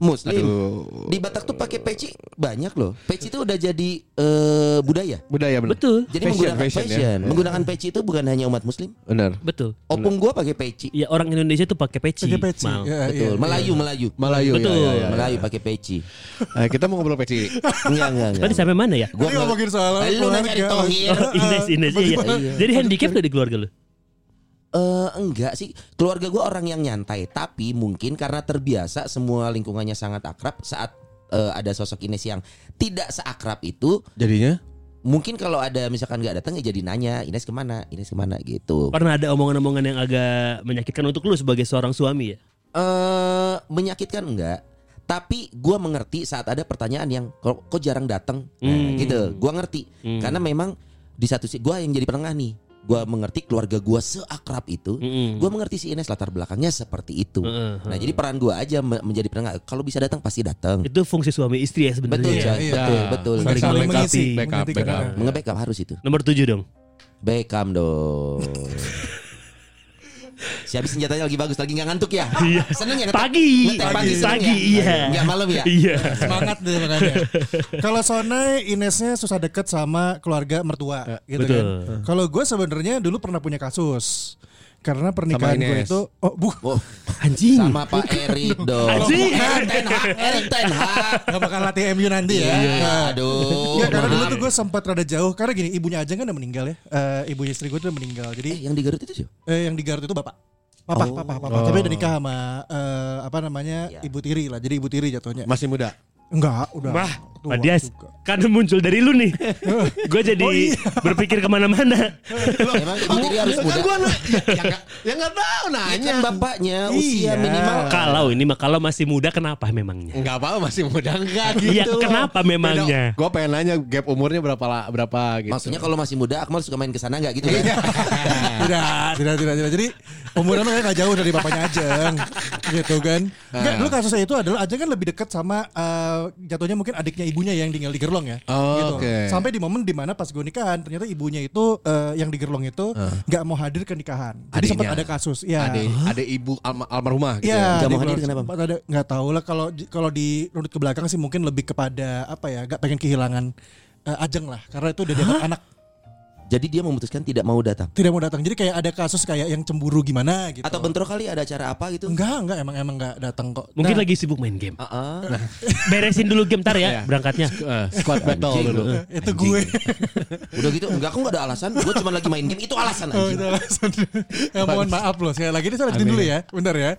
S4: muslim.
S2: Aduh.
S4: Di Batak tuh pakai peci banyak loh. Peci itu udah jadi eh, budaya.
S2: Budaya bener.
S1: Betul,
S4: Jadi
S2: Fashion,
S4: menggunakan
S2: fashion
S4: fashion,
S2: ya.
S4: menggunakan peci itu bukan hanya umat muslim.
S2: Bener.
S1: betul.
S4: Opung gua pakai peci.
S1: Ya orang Indonesia tuh pakai peci.
S3: pakai peci.
S1: Mau.
S3: Ya,
S4: Betul.
S3: iya,
S4: Melayu, Melayu.
S2: Melayu
S1: Betul.
S2: ya, ya, ya.
S4: Melayu pakai peci.
S2: Eh, kita mau ngobrol peci. [LAUGHS]
S4: Enggak, enggak, enggak.
S1: Tadi sampai mana ya?
S4: Gua
S3: ngomongin soal
S4: Lu nanya.
S1: Oh, Ines, Ines iya.
S4: Iya.
S1: Jadi handicap di keluarga lu?
S4: Eh enggak sih, keluarga gua orang yang nyantai, tapi mungkin karena terbiasa semua lingkungannya sangat akrab saat eh, ada sosok Ines yang tidak seakrab itu,
S2: Jadinya?
S4: mungkin kalau ada misalkan nggak datang ya jadi nanya Ines ke mana, Ines ke mana gitu.
S1: Pernah ada omongan-omongan yang agak menyakitkan untuk lu sebagai seorang suami ya?
S4: Eh menyakitkan enggak, Tapi gua mengerti saat ada pertanyaan yang kok, kok jarang datang, Nah,
S1: Hmm.
S4: gitu. Gua ngerti
S1: Hmm.
S4: karena memang di satu sisi gua yang jadi penengah nih. Gua mengerti keluarga gua seakrab itu.
S1: Mm-mm.
S4: Gua mengerti si Ines latar belakangnya seperti itu.
S1: Heeh,
S4: Nah, jadi peran gua aja me- menjadi penengah. Kalau bisa datang pasti datang.
S1: Itu fungsi suami istri ya sebenarnya.
S4: Betul, Jan.
S3: iya.
S4: betul, betul.
S1: Saling
S3: Saling
S1: melengkapi.
S3: mengisi,
S2: Backup, backup.
S4: Nge-backup harus itu.
S1: Nomor tujuh dong.
S4: Beckham dong. [LAUGHS] Si habis senjatanya lagi bagus, lagi nggak ngantuk ya?
S1: Iya.
S4: Seneng ya?
S1: Pagi.
S4: Pagi,
S1: Pagi,
S4: ya?
S1: iya.
S4: Nggak malam ya?
S1: Iya.
S3: Semangat deh makanya. Kalau Sonai Inesnya susah deket sama keluarga mertua gitu
S1: betul.
S3: kan. Kalau gue sebenarnya dulu pernah punya kasus. Karena pernikahan gue itu oh bu
S4: Oh, [LAUGHS]
S1: Anjing.
S4: sama Pak Erik dong.
S1: Anjing.
S4: Erik Ten Hag, Erik Ten Hag.
S3: gak bakal latih MU nanti ya.
S4: Iya, aduh.
S3: Iya karena dulu tuh gue sempat rada jauh karena gini ibunya aja kan udah meninggal ya. Eh, ibunya istri gue tuh udah meninggal.
S4: Eh,
S3: Jadi
S4: yang di Garut itu sih.
S3: eh, yang di Garut itu bapak. Papa,
S4: Oh.
S3: papa, papa. Tapi udah nikah sama eh, apa namanya
S4: Iya.
S3: ibu tiri lah. Jadi ibu tiri jatuhnya.
S2: Masih muda.
S3: Enggak, udah.
S1: Wah,
S3: tua
S1: Pak Dias,
S3: juga.
S1: kan muncul dari lu nih. [LAUGHS] gue jadi
S3: Oh, iya.
S1: berpikir ke mana-mana.
S4: Emang ibu tiri harus
S2: Kan
S4: muda.
S2: gua na- ya, ya nggak ya nggak tahu
S4: Iya
S2: nanya.
S4: kan bapaknya
S3: Iya.
S4: usia minimal
S1: Kalau ini mah kalau masih muda kenapa memangnya?
S2: Enggak apa masih muda enggak gitu.
S1: Iya, kenapa memangnya?
S2: Gua pengen nanya gap umurnya berapa lah, berapa gitu.
S4: Maksudnya kalau masih muda Akmal suka main ke sana enggak gitu kan? [LAUGHS]
S3: tidak, tidak, tidak, tidak. Jadi umurnya kayak gak jauh dari bapaknya Ajeng, gitu kan. Enggak, dulu kasusnya itu adalah Ajeng kan lebih dekat sama jatuhnya mungkin adiknya ibunya yang tinggal di Gerlong ya.
S2: Oh,
S3: gitu.
S2: oke.
S3: Sampai di momen di mana pas gue nikahan, ternyata ibunya itu eh, yang di Gerlong itu nggak mau hadir ke nikahan. Jadi sempat ada kasus. Ya.
S2: Ada ada ibu alma- almarhumah gitu.
S3: Iya,
S2: ya.
S4: Nggak mau
S3: di
S4: hadir kenapa?
S3: sempat Ada nggak tahu lah kalau kalau di runut ke belakang sih mungkin lebih kepada apa ya, gak pengen kehilangan eh, Ajeng lah, karena itu udah dianggap anak
S4: Jadi dia memutuskan tidak mau datang.
S3: tidak mau datang. Jadi kayak ada kasus kayak yang cemburu gimana gitu.
S4: Atau bentrok kali ada acara apa gitu?
S3: Enggak, enggak emang emang enggak datang kok.
S1: Mungkin
S3: Nah,
S1: lagi sibuk main game.
S4: Heeh.
S1: Beresin dulu game ntar ya
S2: Iya.
S1: berangkatnya.
S2: Eh, squad battle
S4: Anjing.
S2: dulu.
S3: itu gue.
S4: Udah gitu enggak aku enggak ada alasan. Gue cuma lagi main game itu alasan
S3: Oh,
S4: anjing.
S3: itu alasan. ya, mohon maaf loh. Sekali lagi ini saya lanjutin dulu ya. Bentar ya.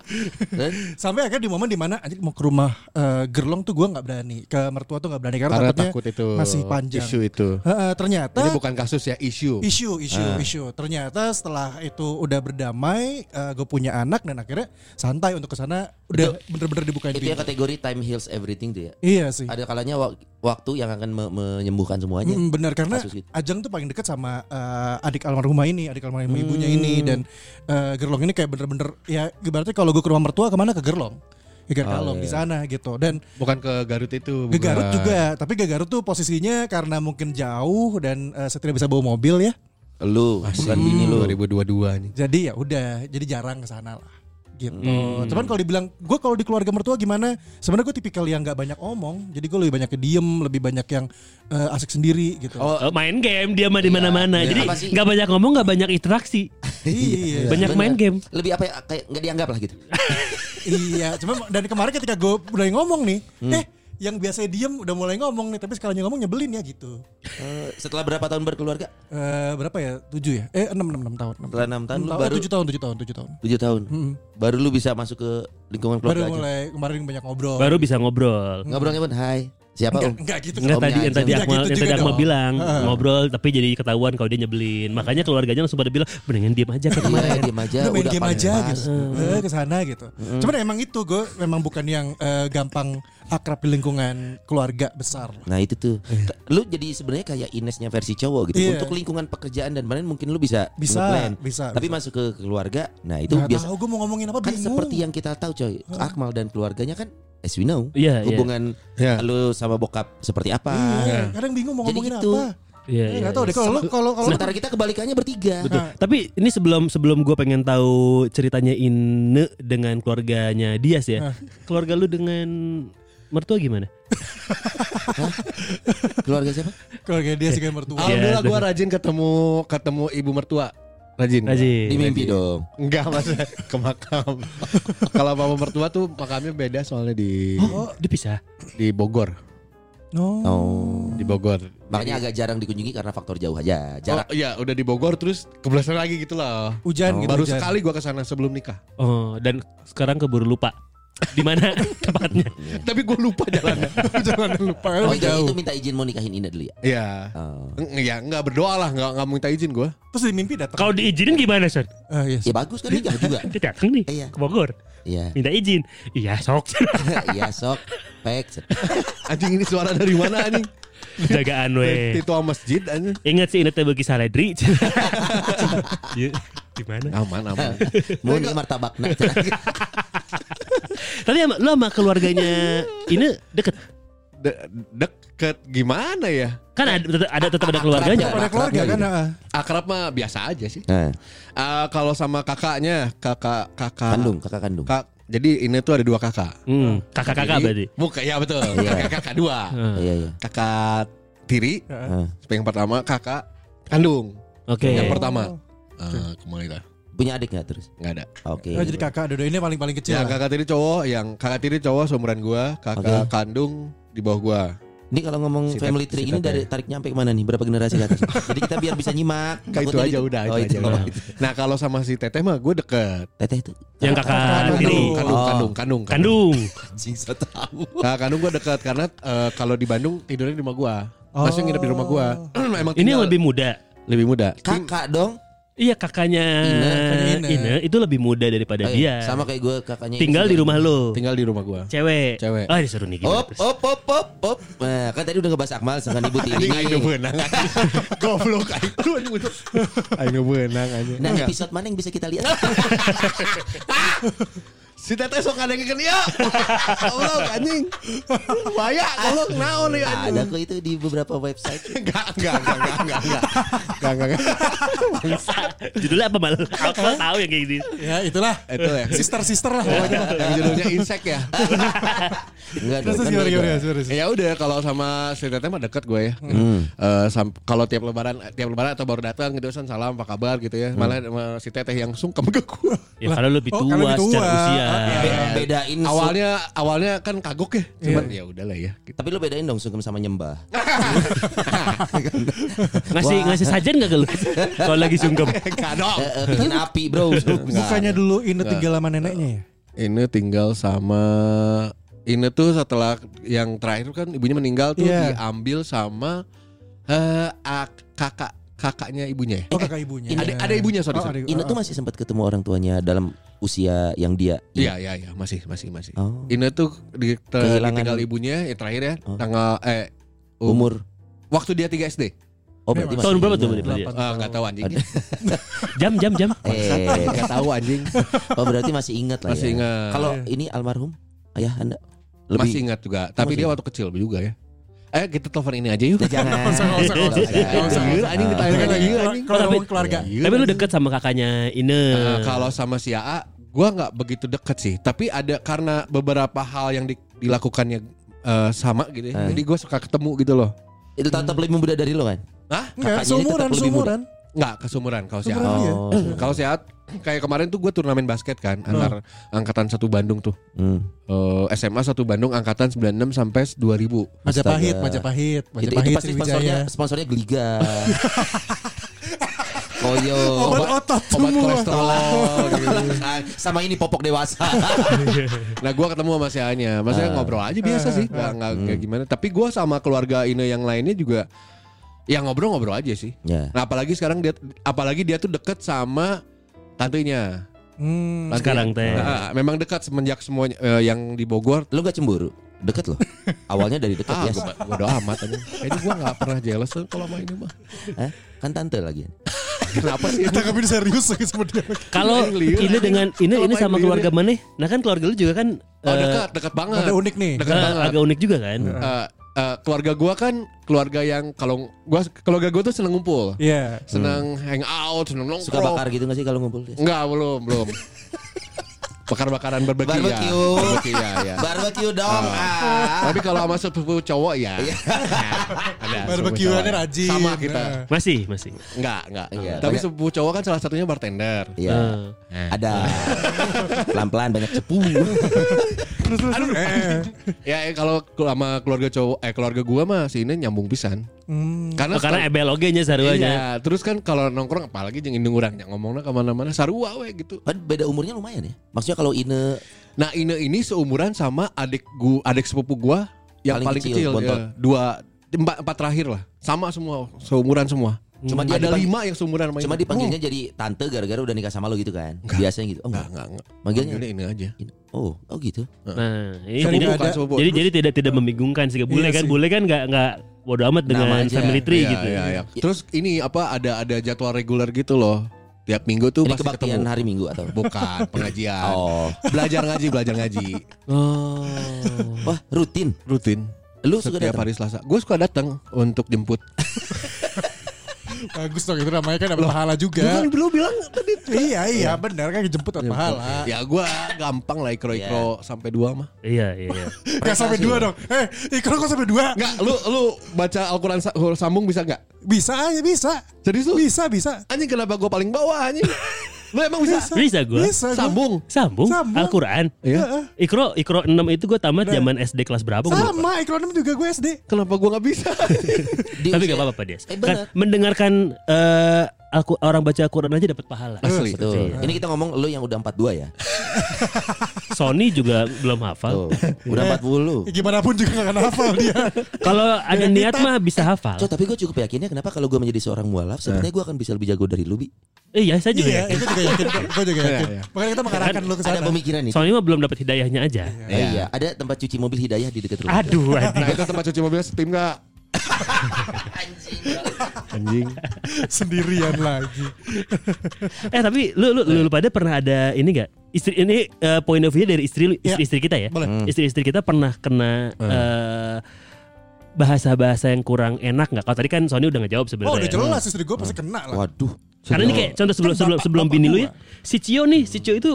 S4: Dan
S3: Sampai akhirnya di momen di mana anjing mau ke rumah eh, Gerlong tuh gue nggak berani. Ke mertua tuh nggak berani karena,
S2: Karena
S3: takutnya
S2: takut itu
S3: masih panjang.
S2: Isu itu.
S3: Heeh, ternyata
S2: Ini bukan kasus ya isu.
S3: Isu isu isu ternyata setelah itu udah berdamai gue punya anak dan akhirnya santai untuk ke sana udah bener-bener dibukain
S4: itu kategori time heals everything tuh ya.
S3: Iya sih.
S4: Ada kalanya wak- waktu yang akan me- menyembuhkan semuanya.
S3: Mm, benar karena
S4: gitu.
S3: Ajeng tuh paling dekat sama eh, adik almarhumah ini, adik almarhumah ibunya ini
S4: Hmm.
S3: dan eh, Gerlong ini kayak bener-bener ya ibaratnya kalau gue ke rumah mertua ke mana ke Gerlong, ke Gerkalong
S4: Oh,
S3: di
S4: iya.
S3: sana gitu dan
S2: Bukan ke Garut itu.
S3: ke Garut
S2: bukan.
S3: juga, tapi ke Garut tuh posisinya karena mungkin jauh dan eh, saya tidak bisa bawa mobil ya,
S4: Lu, bukan bini lu.
S2: 2022 nih.
S3: jadi ya udah, jadi jarang ke sana lah gitu.
S4: Hmm.
S3: Cuman kalau dibilang gue kalau di keluarga mertua gimana? Sebenarnya gue tipikal yang nggak banyak omong, jadi gue lebih banyak ke diem, lebih banyak yang eh, asik sendiri gitu.
S4: Oh,
S1: Oh, main game dia mah di mana-mana.
S4: Iya.
S1: Jadi nggak banyak ngomong, nggak banyak interaksi. [LAUGHS]
S3: iya.
S1: Banyak
S4: bener.
S1: main game.
S4: Lebih apa ya kayak nggak dianggap lah gitu. [LAUGHS]
S3: iya, cuma dari kemarin ketika gue mulai ngomong nih,
S4: Hmm.
S3: eh yang biasa diem udah mulai ngomong nih, tapi sekalinya ngomong nyebelin ya gitu.
S4: Eh, setelah berapa tahun berkeluarga?
S3: Eh berapa ya? Tujuh ya? Eh enam enam enam tahun. enam
S4: Setelah enam tahun
S3: tahun.
S4: baru
S3: tujuh tahun tujuh tahun tujuh tahun.
S4: tujuh tahun.
S3: Mm.
S4: Baru lu bisa masuk ke lingkungan
S3: Baru
S4: keluarga aja.
S3: mulai kemarin banyak ngobrol.
S1: Baru bisa ngobrol.
S4: Ngobrolnya pun, hai. Siapa
S3: enggak,
S4: om?
S3: enggak gitu.
S1: Enggak tadi yang tadi Akmal,
S3: gitu
S1: yang tadi Akmal bilang
S3: Heeh.
S1: ngobrol tapi jadi ketahuan kalau dia nyebelin. Makanya keluarganya langsung pada bilang mendingan diam aja kan
S4: Iya,
S1: kemarin.
S4: diam aja.
S3: Udah main
S4: udah
S3: game aja
S4: pas.
S3: gitu. Eh, ke sana gitu. Cuman emang itu gue memang bukan yang eh, gampang akrab di lingkungan keluarga besar.
S4: Nah itu tuh, lu jadi sebenarnya kayak Inesnya versi cowok gitu.
S3: Iya.
S4: Untuk lingkungan pekerjaan dan lain mungkin lu bisa
S3: Bisa,
S4: nge-plan.
S3: bisa,
S4: Tapi
S3: bisa.
S4: masuk ke keluarga, nah itu
S3: Nggak
S4: biasa
S3: tahu gue mau ngomongin apa
S4: kan
S3: bingung.
S4: seperti yang kita tahu coy. Akmal dan keluarganya kan as we know
S1: Iya, iya.
S4: hubungan
S2: Ya.
S4: lu sama bokap seperti apa.
S3: Iya, kadang bingung mau
S4: Jadi
S3: ngomongin
S4: gitu.
S3: apa.
S1: Iya,
S3: Eh,
S1: iya.
S3: nggak tahu deh kalau kalau kalau
S4: Sementara kita kebalikannya bertiga.
S1: Betul. Tapi ini sebelum sebelum gue pengen tahu ceritanya Ine dengan keluarganya Dias ya. Keluarga lu dengan mertua gimana?
S4: Keluarga siapa?
S3: keluarga dia sih kayak mertua.
S1: Iya,
S2: Alhamdulillah gue rajin ketemu ketemu ibu mertua. Rajin.
S1: Rajin.
S4: Di mimpi dong.
S2: Enggak mas [LAUGHS] ke makam. Kalau mama mertua tuh makamnya beda soalnya di
S3: Oh,
S1: Dipisah.
S2: di Bogor.
S3: no.
S4: Oh.
S2: Di Bogor.
S4: Makanya agak jarang dikunjungi karena faktor jauh aja. Jarak.
S2: Oh, iya udah di Bogor terus kebelasan lagi gitu loh.
S3: Hujan
S4: Oh.
S3: gitu.
S2: Baru
S3: hujan.
S2: sekali gua ke sana sebelum nikah.
S1: Oh, dan sekarang keburu lupa. Di mana [LAUGHS] tempatnya.
S2: Tapi gue lupa jalannya. [LAUGHS]
S3: Jangan lupa
S4: Oh jadi
S3: jauh.
S4: itu minta izin mau nikahin Ina dulu ya?
S2: Iya.
S4: Oh.
S2: Ya nggak berdoa lah, nggak nggak minta izin gue.
S3: Terus di mimpi datang.
S1: Kalau diizinin gimana, Son?
S3: Ah, iya.
S4: Ya bagus kan nikah juga. [LAUGHS]
S1: Dia datang nih
S4: Iya.
S1: ke Bogor.
S4: Iya.
S1: Minta izin. Iya, sok.
S4: Iya sok. Pek.
S2: Anjing ini suara dari mana anjing?
S1: Jagaan we.
S2: Itu masjid anjing.
S1: Ingat sih ini teh bagi saledri. Iya, Di mana?
S2: Aman aman.
S4: Mau nih martabakna.
S1: Tapi sama- lu sama keluarganya [LAUGHS] ini deket.
S2: De- deket gimana ya?
S1: Kan ada tetap ada tetap ada keluarganya.
S3: Pada keluarga kan.
S2: Akrab mah biasa aja sih.
S4: Nah,
S2: Ah, kalau sama kakaknya, kakak kakak
S4: kandung, kakak kandung.
S2: Kak, jadi ini tuh ada dua kakak.
S1: Hmm, kakak-kakak
S2: Jadi-
S1: berarti.
S2: Bukan, ya betul. [LAUGHS]
S4: Iya.
S2: Kakak kakak dua.
S1: Hmm.
S4: Iya iya.
S2: Kakak tiri,
S4: Ah.
S2: yang pertama kakak kandung.
S1: Oke.
S2: Yang pertama. Ah, kembali lah.
S4: Punya adik nggak terus?
S2: Nggak ada.
S4: Oke.
S3: Oh, jadi kakak dua ini paling paling kecil.
S2: Ya,
S3: lah.
S2: kakak tiri cowok, yang kakak tiri cowok seumuran gua, kakak kandung di bawah gua.
S4: Ini kalau ngomong
S2: Si
S4: family tree
S2: si
S4: ini dari tarik nyampe ke mana nih? Berapa generasi ke atas? [LAUGHS] Jadi kita biar bisa nyimak.
S2: Kayak itu aja udah,
S4: Oh,
S2: itu
S4: itu.
S2: aja.
S4: Oh,
S2: udah. Nah, kalau sama si Teteh mah gue deket.
S4: Teteh itu.
S1: Yang kakak
S2: Kandung,
S1: tiri.
S2: kandung,
S4: Oh.
S2: kandung, kandung,
S1: Kandung.
S4: Anjing tahu.
S2: Nah, kandung gue dekat karena eh, kalau di Bandung tidurnya di rumah gua. Masih nginep di rumah gua. [CLEARS THROAT] Emang
S1: Ini lebih muda.
S2: lebih muda.
S4: Kakak dong.
S1: Iya kakaknya.
S3: Kakaknya Ine.
S1: Ine itu lebih muda daripada
S4: Oh,
S1: dia.
S4: iya. Sama kayak gue kakaknya.
S1: Tinggal di rumah lo.
S2: Tinggal di rumah gua.
S1: Cewek.
S2: Cewek.
S1: Ah disuruh nih
S4: Op,
S1: terus?
S4: op, op, op, op. Nah, kan tadi udah ngebahas Akmal sama Ibu Tiri. [LAUGHS]
S2: Aing benang. [LAUGHS] Goblok. Aing benang aja.
S4: Nah, episode mana yang bisa kita lihat? [LAUGHS]
S2: Si Teteh sok ada yang ya. Goblok anjing. Bahaya goblok naon ya
S4: Ada kok itu di beberapa website. [LAUGHS]
S2: Enggak, enggak, enggak, enggak, enggak, enggak. Enggak, enggak.
S1: Judulnya apa malah? Aku tahu yang kayak gini.
S3: Ya itulah.
S2: Itu ya.
S3: Sister sister lah pokoknya.
S2: Yang judulnya insek ya. [LAUGHS]
S4: Enggak
S3: Terus gimana gimana terus.
S2: Ya udah kalau sama si Teteh mah deket gue ya.
S4: Hmm.
S2: Eh, sam- kalau tiap lebaran tiap lebaran atau baru datang gitu salam apa kabar gitu ya. Malah sama si Teteh yang sungkem ke gue.
S1: Ya kalau lebih
S3: Oh,
S1: tua
S3: kalau lebih
S1: secara
S3: tua.
S1: usia.
S4: Be- bedain su-
S2: awalnya awalnya kan kagok ya. Cuman ya udahlah ya. Gitu.
S4: Tapi lu bedain dong sungkem sama nyembah. [LAUGHS]
S1: Ngasih
S4: Wah.
S1: ngasih sajian gak ke lu? Kalau lagi sungkem.
S2: Dong.
S4: Eh, eh, bikin api, Bro.
S3: Bukannya dulu Ine tinggal sama neneknya ya?
S2: Ini tinggal sama ini tuh setelah yang terakhir kan ibunya meninggal tuh
S3: Iya.
S2: diambil sama eh ak- kakak kakaknya ibunya ya.
S3: Oh kakak ibunya.
S2: Ada ada ibunya sorry.
S3: Oh,
S2: sorry.
S4: Ina tuh masih sempat ketemu orang tuanya dalam usia yang dia.
S2: Iya iya iya masih masih masih.
S4: Oh.
S2: Ini tuh di, ter-
S4: Kehilangan-
S2: ditinggal ibunya ya terakhir ya
S4: Oh.
S2: tanggal eh um-
S4: Umur.
S2: waktu dia 3 SD.
S4: Oh berarti masih.
S1: Tahun berapa tuh berarti? dia?
S2: Ah enggak tahu anjing. [LAUGHS]
S1: Jam jam jam.
S4: Eh,
S2: Enggak tahu anjing. [LAUGHS]
S4: oh berarti masih ingat lah
S2: Masih
S4: ya.
S2: ingat.
S4: Kalau ini almarhum ayah anda lebih
S2: Masih ingat juga, tapi
S4: masih
S2: dia
S4: ingat?
S2: waktu kecil juga ya. Eh kita telepon ini aja yuk.
S4: jangan.
S3: Nggak usah.
S2: Iya, anjing ditanya lagi
S3: Kalau-
S2: anjing.
S3: Kalau keluarga.
S2: Iya.
S1: Tapi lu deket sama kakaknya Ine.
S2: Eh, kalau sama si AA, gue nggak begitu deket sih. Tapi ada karena beberapa hal yang di- dilakukannya eh, sama gitu. ya.
S4: Eh.
S2: Jadi gue suka ketemu gitu loh.
S4: Itu tetap lebih muda dari lo kan?
S2: Hah?
S3: Enggak,
S4: Kakaknya ini tetap
S3: seumuran,
S4: lebih muda.
S3: seumuran.
S2: Nggak kesumuran kalau.
S4: Oh.
S2: Kalau AA kayak kemarin tuh gue turnamen basket kan antar angkatan satu Bandung tuh.
S4: Hmm.
S2: Eh, SMA satu Bandung angkatan 96 sampai 2000.
S3: Majapahit,
S4: Astaga.
S3: Majapahit,
S4: Itu, itu
S3: Majapahit,
S4: pasti sponsornya sponsornya Gliga. [LAUGHS] Koyo.
S3: Obat otot
S2: Obat
S3: semua.
S2: kolesterol gitu. [LAUGHS]
S4: Sama ini popok dewasa. [LAUGHS]
S2: Nah gue ketemu sama si A-nya Maksudnya
S4: Ah.
S2: ngobrol aja biasa sih Nggak, nggak, nggak gimana Tapi gue sama keluarga Ine yang lainnya juga Ya ngobrol-ngobrol aja sih
S4: ya.
S2: Nah apalagi sekarang dia Apalagi dia tuh deket sama Tantenya
S3: Hmm.
S1: Sekarang teh.
S2: Nah, Memang dekat semenjak semuanya eh, Yang di Bogor
S4: Lu gak cemburu? Deket loh. [LAUGHS] Awalnya dari deket
S2: Ah
S4: ya.
S2: gue bodo amat aja. Kayaknya gue gak pernah jealous Kalau sama ini mah
S4: Hah? Kan tante lagi.
S2: Kenapa sih
S3: Kita kami serius lagi sama dia.
S1: Kalau
S2: Main
S1: ini dengan ini ini
S2: main
S1: sama keluarga mana? Nah kan keluarga lu juga kan
S2: Oh
S1: eh,
S2: dekat Dekat banget
S3: Ada unik nih.
S2: Dekat
S1: eh,
S2: banget
S1: agak unik juga kan.
S2: Eh, eh, Keluarga gue kan Keluarga yang Kalau gua Keluarga gue tuh seneng ngumpul
S3: Iya.
S2: Seneng hang out Seneng nongkrong
S4: Suka bakar gitu gak sih kalau ngumpul?
S2: Enggak belum belum. [LAUGHS] Bakar-bakaran barbecue, ya.
S4: Barbecue.
S2: Barbecue ya, ya. [LAUGHS]
S4: Barbecue dong. Ah.
S2: Tapi kalau sama sepupu cowok ya.
S4: Iya. [LAUGHS]
S2: ada. Cowok.
S3: rajin.
S2: Sama kita.
S3: Nah.
S1: Masih, masih.
S2: Enggak, enggak.
S4: Enggak.
S2: Tapi
S4: Banyak-
S2: sepupu cowok kan salah satunya bartender.
S4: Iya.
S1: Eh.
S4: Ada. [LAUGHS] Pelan-pelan banyak cepu.
S3: Terus terus. Eh.
S2: Ya eh, kalau sama keluarga cowok eh keluarga gua mah si ini nyambung pisan.
S3: Hmm.
S2: Karena
S1: Oh, karena EBLOG nya sarua.
S2: Iya, terus kan kalau nongkrong apalagi jeung indung urang nya ngomongnya ke mana-mana sarua we gitu.
S4: Kan beda umurnya lumayan ya. Maksudnya kalau Ine
S2: Nah Ine ini seumuran sama adik gua, adik sepupu gua yang
S4: Paling
S2: paling,
S4: kecil,
S2: kecil,
S4: bontot.
S2: ya. dua empat, empat terakhir lah, sama semua, seumuran semua.
S4: Cuma dia
S2: ada lima yang seumuran sama
S4: cuma dipanggilnya jadi tante gara-gara udah nikah sama lo gitu kan. Biasanya gitu. Oh
S2: Enggak,
S4: enggak.
S2: enggak, enggak.
S4: Manggilnya
S2: Manggilnya Ine aja.
S4: Ine. Oh, oh gitu.
S1: Nah, ini
S3: nggak
S2: Bukan
S3: ada-
S2: sepupu.
S1: jadi, jadi tidak tidak membingungkan sih. Bule
S3: Iya
S1: kan,
S3: sih.
S1: bule kan nggak nggak bodo amat dengan
S4: Nama aja.
S1: family tree
S2: Iya,
S1: gitu.
S2: iya, iya. Terus ini apa ada ada jadwal reguler gitu loh. Tiap minggu tuh
S4: Ini
S2: pasti
S4: kebaktian
S2: ketemu.
S4: hari Minggu atau?
S2: Bukan pengajian. [LAUGHS]
S4: Oh.
S2: Belajar ngaji, belajar ngaji.
S1: Oh.
S4: Wah, rutin.
S2: Rutin.
S4: Lu suka
S2: Setiap
S4: datang?
S2: hari Selasa. Gue suka datang untuk jemput. [LAUGHS]
S3: Bagus dong itu namanya kan dapat pahala juga.
S2: Lu kan belum bilang tadi.
S3: Iya iya benar kan dijemput dapat pahala.
S2: Ya gue gampang lah ikro-ikro sampai dua mah.
S1: Iya, iya, iya. [LAUGHS]
S3: Gak sampai dua dong. Eh ikro kok sampai dua?
S2: Enggak, lu lu baca Al-Quran sambung bisa nggak?
S3: Bisa aja bisa.
S2: Serius lu?
S3: Bisa bisa.
S2: Anjing kenapa gue paling bawah anjing? [LAUGHS] lu emang bisa?
S1: Bisa gue.
S3: Bisa. gua.
S2: Sambung.
S1: Sambung,
S3: Sambung.
S1: Al-Quran.
S2: Iya.
S1: Ikro Ikro 6 itu gue tamat zaman SD kelas berapa.
S3: Sama ikro enam juga gue SD.
S2: Kenapa gue nggak bisa? [LAUGHS]
S1: Tapi gak apa-apa Des.
S4: Eh,
S1: Kan mendengarkan eh, Alku- orang baca Al-Quran aja dapat pahala.
S2: Asli.
S4: Betul. Ini kita ngomong lu yang udah 42 ya. [LAUGHS]
S1: Sony juga belum hafal.
S4: Tuh. Udah 40.
S3: Ya, gimana pun juga gak akan hafal dia. [LAUGHS]
S1: Kalau ada niat mah bisa hafal.
S4: So, tapi gue cukup yakinnya kenapa kalau gue menjadi seorang mualaf, sepertinya gue akan bisa lebih jago dari lu, Bi.
S1: Eh, Iya, saya juga
S3: Iya,
S1: yakin.
S3: itu juga yakin. Gue juga yakin. Makanya kita mengarahkan lu ke
S4: Ada
S3: sana.
S4: pemikiran itu.
S1: Sony mah belum dapat hidayahnya aja.
S4: Iya, ada tempat cuci mobil hidayah di dekat rumah.
S1: Aduh, aduh.
S2: Nah itu tempat cuci mobil steam nggak? [LAUGHS] Anjing.
S3: Sendirian lagi.
S1: Eh tapi lu lu, lu, lu pada pernah ada ini gak? Istri ini eh, point of view dari istri
S3: Ya,
S1: istri, istri kita ya.
S3: boleh.
S1: Istri-istri kita pernah kena eh, bahasa-bahasa yang kurang enak nggak? Kalau tadi kan Sony udah ngejawab
S3: Oh
S1: sebenarnya.
S3: udah jelas istri gue pasti kena lah.
S4: Waduh.
S1: Karena ini kayak contoh sebelum
S3: Kan
S1: sebelum sebelum bini lu ya. Si Cio nih, si Cio itu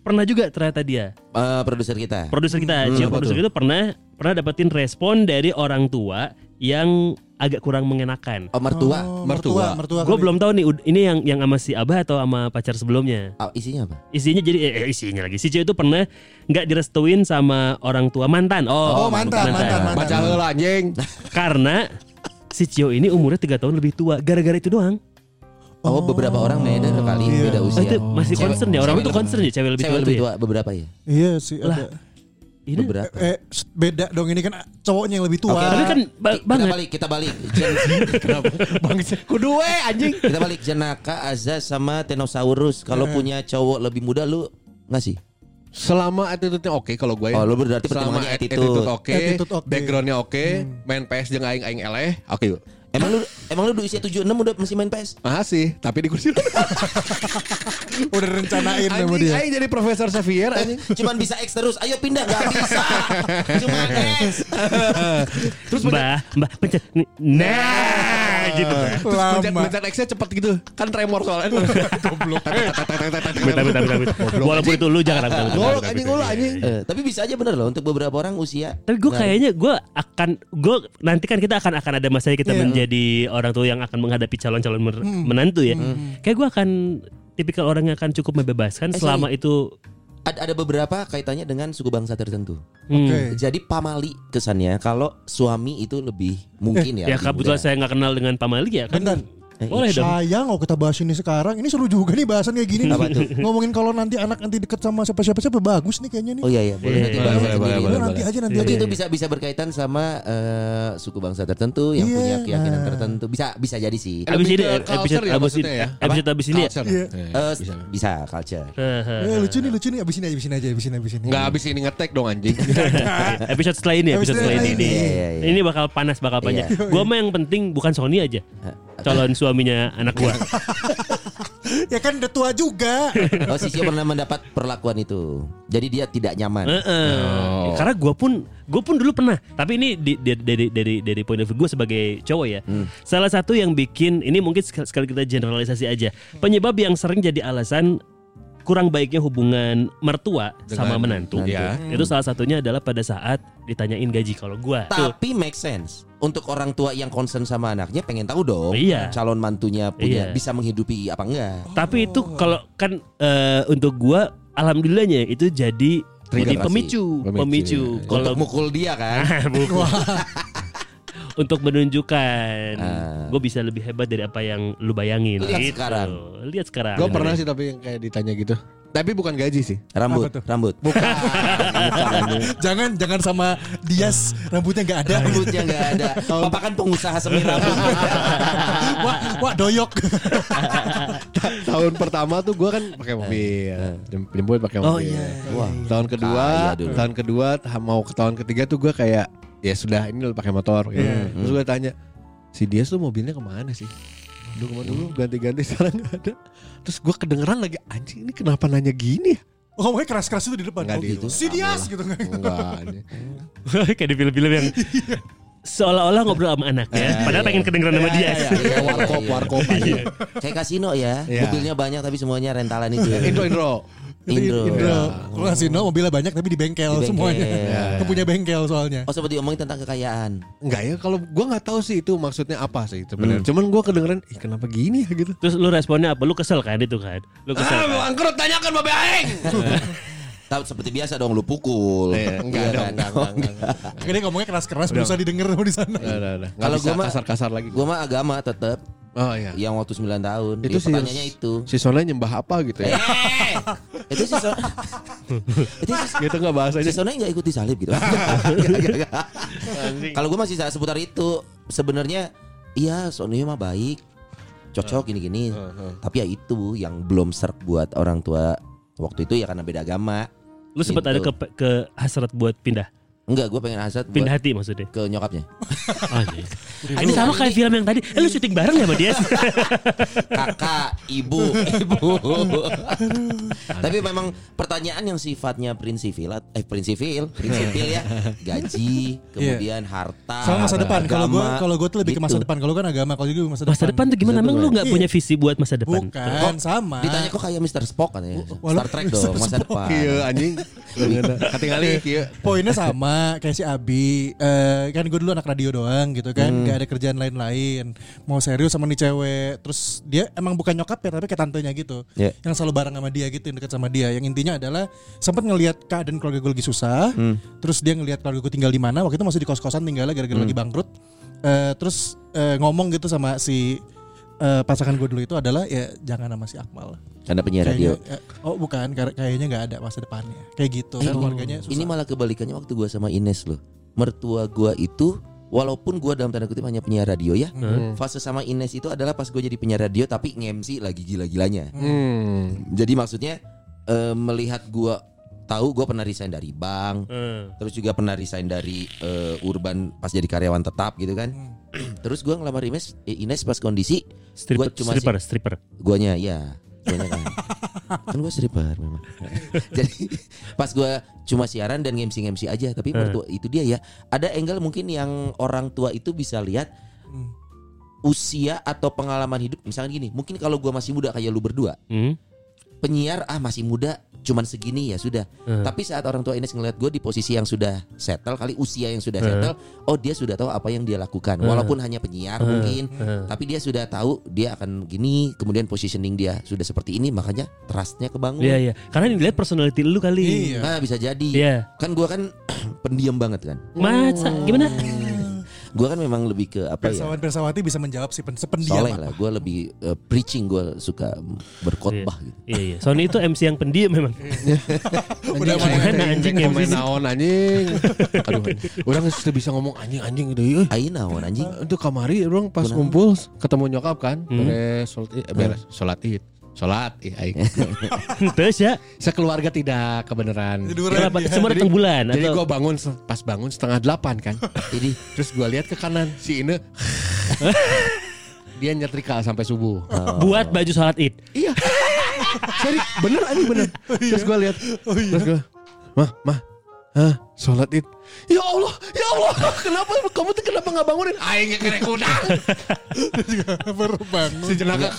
S1: pernah juga ternyata dia.
S4: Eh, produser kita.
S1: Produser kita, Cio
S2: apa
S1: produser kita pernah pernah dapetin respon dari orang tua yang agak kurang mengenakan.
S4: Oh, mertua.
S3: Oh,
S2: mertua.
S3: mertua.
S1: Gue
S3: kali.
S1: belum tahu nih ini yang yang sama si Abah atau sama pacar sebelumnya.
S4: Ah, isinya apa?
S1: Isinya jadi eh, eh, isinya lagi. Si Cio itu pernah nggak direstuin sama orang tua mantan. Oh,
S3: Oh, mantan, mantan, mantan.
S2: Baca heula anjing. [LAUGHS]
S1: Karena si Cio ini umurnya tiga tahun lebih tua. Gara-gara itu doang.
S4: Oh, beberapa orang beda kali
S3: iya.
S4: beda
S1: Oh,
S4: usia.
S1: itu masih
S4: Cewek-
S1: concern ya. Orang
S4: cewek
S1: itu
S4: lebih-
S1: concern ya cewek lebih
S4: Cewek
S1: tua
S4: lebih
S1: itu ya.
S4: tua beberapa ya?
S3: Iya sih
S1: Lah,
S3: ada.
S1: Ini
S4: Beberapa.
S3: Eh beda dong ini kan cowoknya yang lebih tua.
S4: Oke,
S1: tapi kan ba-
S4: kita
S1: banget.
S4: balik, kita balik. Jen-
S2: Bang kudu we anjing.
S4: kita balik Jenaka, Azaz sama Tenosaurus. Kalau punya cowok lebih muda lu ngasih?
S2: Selama attitude-nya oke kalau gue ya.
S4: Oh, lu berarti
S2: Selama
S4: pertimbangannya
S2: attitude,
S4: attitude.
S2: oke,
S3: Attitude oke.
S2: backgroundnya oke, main PS jeung aing aing eleh, oke yuk.
S4: Emang lu emang lu di usia 76 udah masih main PS?
S2: Masih, tapi di kursi [LAUGHS]
S3: Udah rencanain sama dia.
S2: aing jadi Profesor Xavier anjing.
S4: Cuman bisa X terus. Ayo pindah gak bisa. Cuma X. [LAUGHS]
S2: Terus
S1: Mbah, mbah pencet. Nah, gitu.
S2: Mencet
S3: Lama.
S2: mencet X-nya cepet gitu. Kan tremor soalnya. Goblok.
S1: Bentar, bentar, bentar, bentar. Walaupun itu lu jangan lakukan.
S2: Golok anjing golok anjing.
S4: Eh, tapi bisa aja bener loh untuk beberapa orang usia.
S1: Tapi gue kayaknya gue akan gue nanti kan kita akan akan ada masanya kita
S3: Iya.
S1: menjadi orang tua yang akan menghadapi calon-calon
S3: Hmm.
S1: menantu ya. Kayak gue akan tipikal orang yang akan cukup membebaskan
S4: Eh,
S1: selama itu.
S4: Ada, ada beberapa kaitannya dengan suku bangsa tertentu.
S1: Hmm.
S3: Oke.
S4: Jadi pamali kesannya kalau suami itu lebih mungkin ya.
S1: Ya
S4: lebih
S1: kebetulan
S4: muda.
S1: saya nggak kenal dengan Pamali ya kan.
S3: Bentar.
S4: Eh,
S1: Boleh dong.
S3: Sayang kalau kita bahas ini sekarang. Ini seru juga nih bahasan kayak gini. nih.
S4: Apa tuh?
S3: Ngomongin kalau nanti anak nanti deket sama siapa-siapa siapa bagus nih kayaknya nih.
S4: Oh iya iya boleh
S1: Iya,
S4: nanti
S1: iya,
S4: bahas
S2: boleh,
S4: sendiri.
S2: boleh,
S3: Udah,
S2: boleh,
S3: nanti aja nanti
S4: Jadi
S3: aja.
S4: itu bisa bisa berkaitan sama eh, suku bangsa tertentu yang
S3: Iya,
S4: punya keyakinan
S3: nah.
S4: tertentu. Bisa bisa jadi sih.
S1: Abis ini episode
S2: culture ya
S1: abis ini
S2: ya?
S1: episode abis ini ya.
S3: Iya.
S2: Eh,
S4: Eh,
S2: bisa.
S4: bisa culture.
S3: Eh, lucu nih lucu nih abisin aja abisin aja abisin abisin.
S2: Enggak habis ini ngetek dong anjing. [LAUGHS]
S1: episode setelah ini episode
S3: Episode
S1: setelah ini.
S3: ini.
S1: nih.
S4: Iya, iya, iya.
S1: Ini bakal panas bakal banyak.
S4: Iya.
S1: Gua mah yang penting bukan Sony aja. Calon suaminya anak gua. [LAUGHS]
S3: ya kan udah tua juga.
S4: Oh Sisio pernah mendapat perlakuan itu. Jadi dia tidak nyaman.
S1: Heeh.
S2: Oh.
S1: Karena gue pun gue pun dulu pernah. Tapi ini di- di- dari dari dari point of view gue sebagai cowok ya. Salah satu yang bikin ini mungkin sekali kita generalisasi aja. Penyebab yang sering jadi alasan kurang baiknya hubungan mertua sama
S2: Dengan-
S1: menantu.
S2: Ya.
S1: Itu salah satunya adalah pada saat ditanyain gaji kalau gua. Tuh.
S4: Tapi make sense untuk orang tua yang concern sama anaknya pengen tahu dong
S1: Iya.
S4: calon mantunya punya
S1: Iya.
S4: bisa menghidupi apa enggak.
S1: Tapi itu kalau kan eh, untuk gua alhamdulillahnya itu jadi jadi
S4: kasih.
S1: pemicu,
S2: Pemicu,
S1: pemicu.
S2: iya.
S1: Kalau
S4: mukul dia kan. [LAUGHS]
S1: Bukan. untuk menunjukkan
S4: Ah.
S1: gue bisa lebih hebat dari apa yang lu bayangin
S4: Lihat
S1: gitu.
S4: sekarang.
S1: lihat sekarang
S2: Gue pernah sih tapi yang kayak ditanya gitu. Tapi bukan gaji sih.
S4: Rambut,
S5: Apa tuh?
S4: rambut. [LAUGHS]
S3: jangan jangan sama Dias rambutnya nggak ada.
S4: Rambutnya nggak ada. Papa kan pengusaha semi rambut. [LAUGHS]
S3: wah, wah doyok. [LAUGHS]
S2: Tahun pertama tuh gue kan pakai mobil, Jem- jemput pakai
S1: Oh,
S2: mobil.
S1: iya.
S4: Wah.
S2: Tahun kedua, tahun kedua mau ke tahun ketiga tuh gue kayak ya sudah ini lo pakai motor. ya. Terus gue tanya si dia tuh mobilnya ke mana sih? Dulu ke mana dulu ganti-ganti [LAUGHS] sekarang nggak ada. Terus gue kedengeran lagi anjing ini kenapa nanya gini? ya?"
S3: Oh, ngomongnya keras-keras itu di depan.
S2: Nggak
S3: Oh,
S2: di
S3: gitu.
S2: luar.
S3: Si Dias gitu kan.
S2: Enggak. ini. [LAUGHS]
S1: Kayak di film-film yang seolah-olah ngobrol sama anaknya, padahal pengen kedengeran sama dia.
S4: Iya,
S2: warkop, warkop [LAUGHS] aja.
S4: Kayak kasino ya.
S2: Iya.
S4: Mobilnya banyak tapi semuanya rentalan itu.
S2: Indro, Indro.
S4: Indro.
S3: Indro. Kalau kasino mobilnya banyak tapi di bengkel,
S4: Di bengkel.
S3: semuanya. Yang punya bengkel soalnya.
S4: Oh sempat diomongin tentang kekayaan.
S2: Enggak ya kalau gue nggak tahu sih itu maksudnya apa sih sebenarnya. Cuman gue kedengeran, ih kenapa gini ya gitu.
S1: Terus lu responnya apa? Lu kesel kan itu kan? Lu kesel.
S2: Ah,
S1: kan?
S2: bangkrut tanyakan Babe Aing.
S4: Tahu seperti biasa dong lu pukul.
S2: Iya, [LAUGHS] enggak dong,
S4: kan?
S2: enggak, enggak, enggak.
S3: Akhirnya ngomongnya keras-keras berusaha didengar di sana.
S4: Kalau
S2: bisa
S4: gua mah-
S2: kasar-kasar lagi.
S4: Gua mah agama tetap
S2: Oh iya.
S4: yang waktu 9 tahun.
S2: Itu sih
S4: pertanyaannya itu.
S2: Si Sona nyembah apa gitu ya?
S4: Eh, itu sih so- [LAUGHS] itu sih
S2: gitu nggak bahasanya.
S4: si Sona nggak ikut disalib gitu. [LAUGHS] Kalau gue masih seputar itu sebenarnya iya Sony mah baik, cocok gini-gini. Tapi ya itu yang belum serk buat orang tua waktu itu ya karena beda agama.
S1: Lu sempat ada
S4: Gitu.
S1: ke, ke hasrat buat pindah?
S4: Enggak, gue pengen hasad buat
S1: Pindah hati maksudnya?
S4: ke nyokapnya. [LAUGHS]
S1: Anjing. Ini sama kayak film yang tadi. Eh lu syuting bareng ya sama dia? [LAUGHS]
S4: Kakak, ibu, ibu. Tapi memang pertanyaan yang sifatnya prinsipil, eh prinsipil, prinsipil ya, [LAUGHS] gaji, kemudian harta,
S3: Sama masa depan. Kalau gue kalau gue tuh lebih ke masa
S4: gitu.
S3: depan. Kalau kan agama, kalau juga masa depan.
S1: Masa depan tuh gimana? Emang lu gak
S3: Iya.
S1: punya visi buat masa depan?
S3: Bukan sama.
S4: Ditanya kok kayak Mr. Spock kan ya? Star Trek dong, masa depan.
S2: Iya anjing. Ketinggalan iya.
S3: Poinnya sama kayak si Abi. Eh, Kan gue dulu anak radio doang gitu kan Gak ada kerjaan lain-lain. Mau serius sama nih cewek. Terus dia emang bukan nyokap ya Tapi kayak tantenya gitu.
S4: Iya.
S3: Yang selalu bareng sama dia gitu Yang deket sama dia. Yang intinya adalah sempat ngelihat keadaan keluarga gue lagi susah. Terus dia ngelihat keluarga gue tinggal di mana. Waktu itu masih di kos-kosan tinggalnya Gara-gara lagi bangkrut. Eh, Terus eh, ngomong gitu sama si eh, pasangan gue dulu itu adalah ya jangan sama si Akmal
S4: Karena penyiar radio.
S3: Eh, oh bukan, kayaknya nggak ada masa depannya. Kayak gitu kan keluarganya susah.
S4: Ini malah kebalikannya waktu gua sama Ines loh. Mertua gua itu walaupun gua dalam tanda kutip hanya penyiar radio ya, fase sama Ines itu adalah pas gue jadi penyiar radio tapi nge-MC lagi gila-gilanya.
S2: Hmm.
S4: Jadi maksudnya eh, melihat gua tahu gua pernah resign dari bank,
S1: Hmm.
S4: terus juga pernah resign dari eh, Urban pas jadi karyawan tetap gitu kan. [CLEARS THROAT] terus gua ngelamar Ines, eh, Ines pas kondisi
S1: Stripper,
S4: gua cuma
S1: stripper, stripper.
S4: guanya ya guanya kan [LAUGHS] kan gue stripper memang [LAUGHS] jadi pas gue cuma siaran dan ngemsi ngemsi aja tapi mertua itu dia ya ada angle mungkin yang orang tua itu bisa lihat usia atau pengalaman hidup misalnya gini mungkin kalau gue masih muda kayak lu berdua
S1: Hmm.
S4: Penyiar ah masih muda cuman segini ya sudah
S1: Hmm.
S4: tapi saat orang tua Ines ngeliat gue di posisi yang sudah settle kali usia yang sudah settle oh dia sudah tahu apa yang dia lakukan walaupun hanya penyiar mungkin
S1: Hmm.
S4: tapi dia sudah tahu dia akan gini kemudian positioning dia sudah seperti ini makanya trustnya kebangun
S1: Iya iya. Karena yang dilihat personality lu kali.
S3: Iya.
S4: nah bisa jadi
S1: Iya.
S4: kan gua kan [CLEARS THROAT] pendiam banget kan
S1: Masa gimana?
S4: Gua kan memang lebih ke apa ya
S3: Persawan Persawati bisa menjawab si pen- sependiam
S4: soleh
S3: apa.
S4: lah gua lebih eh, preaching gua suka berkhotbah gitu
S1: Iya iya. Sony itu MC yang pendiam memang. [LAUGHS]
S3: Udah
S2: Anjing,
S1: mana anjing yang
S2: main naon anjing. Aduh, orang sudah bisa ngomong anjing anjing gitu. Euy.
S4: Ayo naon anjing
S2: Untuk kamari orang pas ngumpul ketemu nyokap kan, beres sholat eh, beres sholat id. Sholat, iya aing. [LAUGHS]
S1: Terus ya.
S2: Sekeluarga tidak kebenaran.
S3: Tiduran dia.
S1: Semua datang bulan
S2: Jadi
S1: atau
S2: gue bangun pas bangun setengah delapan kan. [LAUGHS]
S4: jadi
S2: Terus gue lihat ke kanan si Ine. [LAUGHS] dia nyetrika sampai subuh.
S1: buat baju sholat id.
S2: Iya. Sorry, bener anjing bener. Terus gue lihat, terus gue, mah, mah, Hah, sholat id. Ya Allah, ya Allah, [LAUGHS] kenapa kamu tuh kenapa nggak bangunin? Aing kena kuda. [LAUGHS]
S3: Baru bangun.
S2: Si jenaka.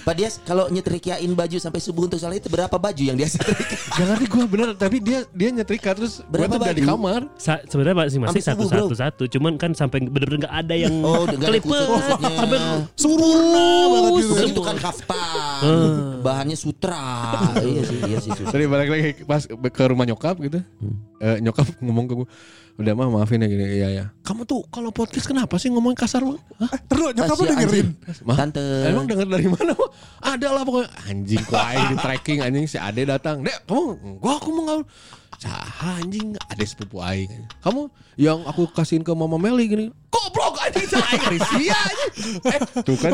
S4: Pak Dias kalau nyetrikiain baju sampai subuh untuk sholat itu berapa baju yang dia setrika
S2: Gak ngerti gue bener, tapi dia dia nyetrika terus
S4: Berapa
S2: udah di
S4: baju?
S2: kamar.
S1: Sa sebenarnya masih masih
S4: Sampai
S1: satu
S4: subuh, bro.
S1: satu satu. Cuman kan sampai bener-bener nggak ada yang
S4: oh
S1: kelipet. Sampai
S3: Sempurna banget gitu.
S4: Bukan itu kan kaftan bahannya sutra [LAUGHS] iya sih iya sih.
S2: Tadi balik lagi pas ke rumah nyokap gitu. eh, nyokap ngomong ke gue udah mah maafin ya gini iya ya kamu tuh kalau podcast kenapa sih ngomong kasar mah Hah?
S6: Terus nyokap lu dengerin.
S2: Mah?
S4: Tante.
S2: Emang denger dari mana mah? Ada lah pokoknya anjing ku aing di tracking anjing si Ade datang. Dek, kamu enggak aku mau ngaul. Cah anjing Ade sepupu aing. Kamu yang aku kasihin ke Mama Meli gini. Goblok anjing Eh, tuh kan.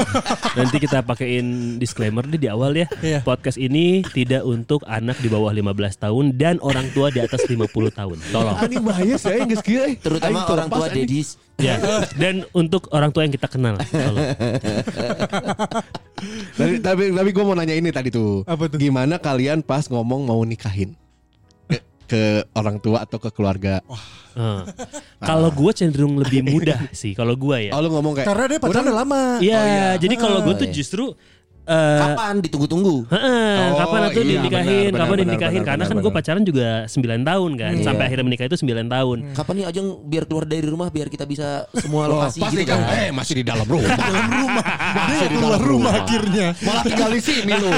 S1: Nanti kita pakein disclaimer deh di awal ya.
S6: Iya.
S1: Podcast ini tidak untuk anak di bawah 15 tahun dan orang tua di atas 50 tahun. Tolong.
S2: Anjing bahaya saya kieu eh.
S4: Terutama
S2: Aing
S4: orang tua dedis.
S1: Ya. Dan untuk orang tua yang kita kenal. Tolong.
S2: Tapi tapi, tapi gue mau nanya ini tadi tuh.
S6: Apa tuh?
S2: Gimana kalian pas ngomong mau nikahin? Ke, orang tua atau ke keluarga?
S1: Eh. [LAUGHS] Kalau gue cenderung lebih mudah sih. Kalau gue ya.
S2: Oh lu ngomong kayak
S6: Karena dia pacaran udah lama.
S1: Iya. Jadi kalau gue tuh
S4: iya.
S1: justru. Eh,
S4: Kapan ditunggu-tunggu?
S1: Heeh,
S2: Oh,
S1: kapan tuh
S2: iya,
S1: dinikahin,
S2: benar,
S1: kapan
S2: benar,
S1: dinikahin
S2: benar,
S1: karena
S2: benar,
S1: kan gue pacaran juga 9 tahun kan,
S4: Iya.
S1: sampai akhirnya menikah itu 9 tahun.
S4: Kapan nih Ajeng biar keluar dari rumah biar kita bisa semua
S2: Oh,
S4: lokasi
S2: pasti
S4: gitu
S2: kan
S4: kan.
S2: eh masih di dalam rumah. dalam rumah. [LAUGHS]
S6: Dia keluar rumah akhirnya.
S2: Malah tinggal di sini lu.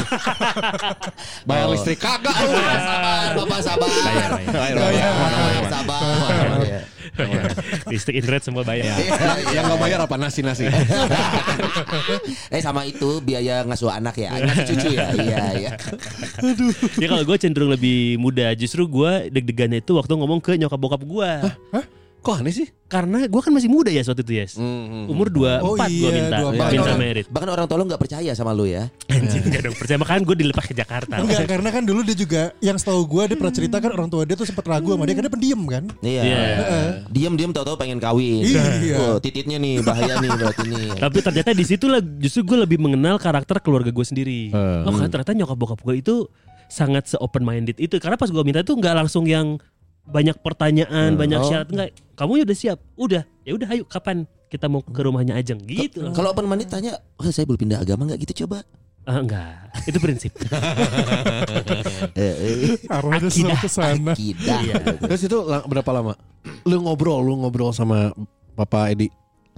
S2: [LAUGHS] Bayar listrik kagak lu.
S4: Oh. Sabar, Bapak sabar.
S1: Bayar, bayar.
S2: Bayar,
S6: Bayar.
S2: bayar.
S4: Sabar. Iya.
S1: Listrik internet semua bayar. [LAUGHS]
S2: Yang nggak bayar apa nasi nasi? [LAUGHS]
S4: Eh sama itu biaya ngasuh anak ya, ngasuh cucu ya. [LAUGHS] Iya, iya.
S1: ya kalau gue cenderung lebih muda, justru gue deg-degannya itu waktu ngomong ke nyokap bokap gue.
S2: Kok aneh sih?
S1: Karena gue kan masih muda ya waktu itu yes. Umur 24
S6: Oh
S1: gue
S6: iya,
S1: minta
S6: 24.
S1: minta
S4: orang,
S1: merit.
S4: bahkan orang tua lo nggak percaya sama lo ya. [LAUGHS]
S1: Anjing gak dong percaya makanya gue dilepas ke Jakarta.
S6: Enggak, karena kan dulu dia juga yang setahu gue dia pernah cerita kan orang tua dia tuh sempat ragu sama dia karena dia pendiam kan.
S4: Iya.
S1: Iya.
S4: Diam-diam tahu-tahu pengen kawin.
S6: Iya.
S4: Oh, tititnya nih bahaya nih berarti nih. [LAUGHS]
S1: Tapi ternyata di situ lah justru gue lebih mengenal karakter keluarga gue sendiri.
S2: Eh.
S1: Oh kan ternyata nyokap bokap gue itu sangat se open minded itu karena pas gue minta tuh nggak langsung yang banyak pertanyaan, banyak
S4: Oh.
S1: syarat enggak. Kamu udah siap? Udah. Ya udah ayo kapan kita mau ke rumahnya Ajeng gitu.
S4: Kalau open minded tanya, oh, saya boleh pindah agama nggak gitu coba?
S1: Ah, enggak. Itu prinsip. [LAUGHS]
S4: Eh, eh,
S6: Arwahnya selalu ke sana.
S1: Iya.
S2: Terus itu berapa lama? Lu ngobrol, lu ngobrol sama Bapak Edi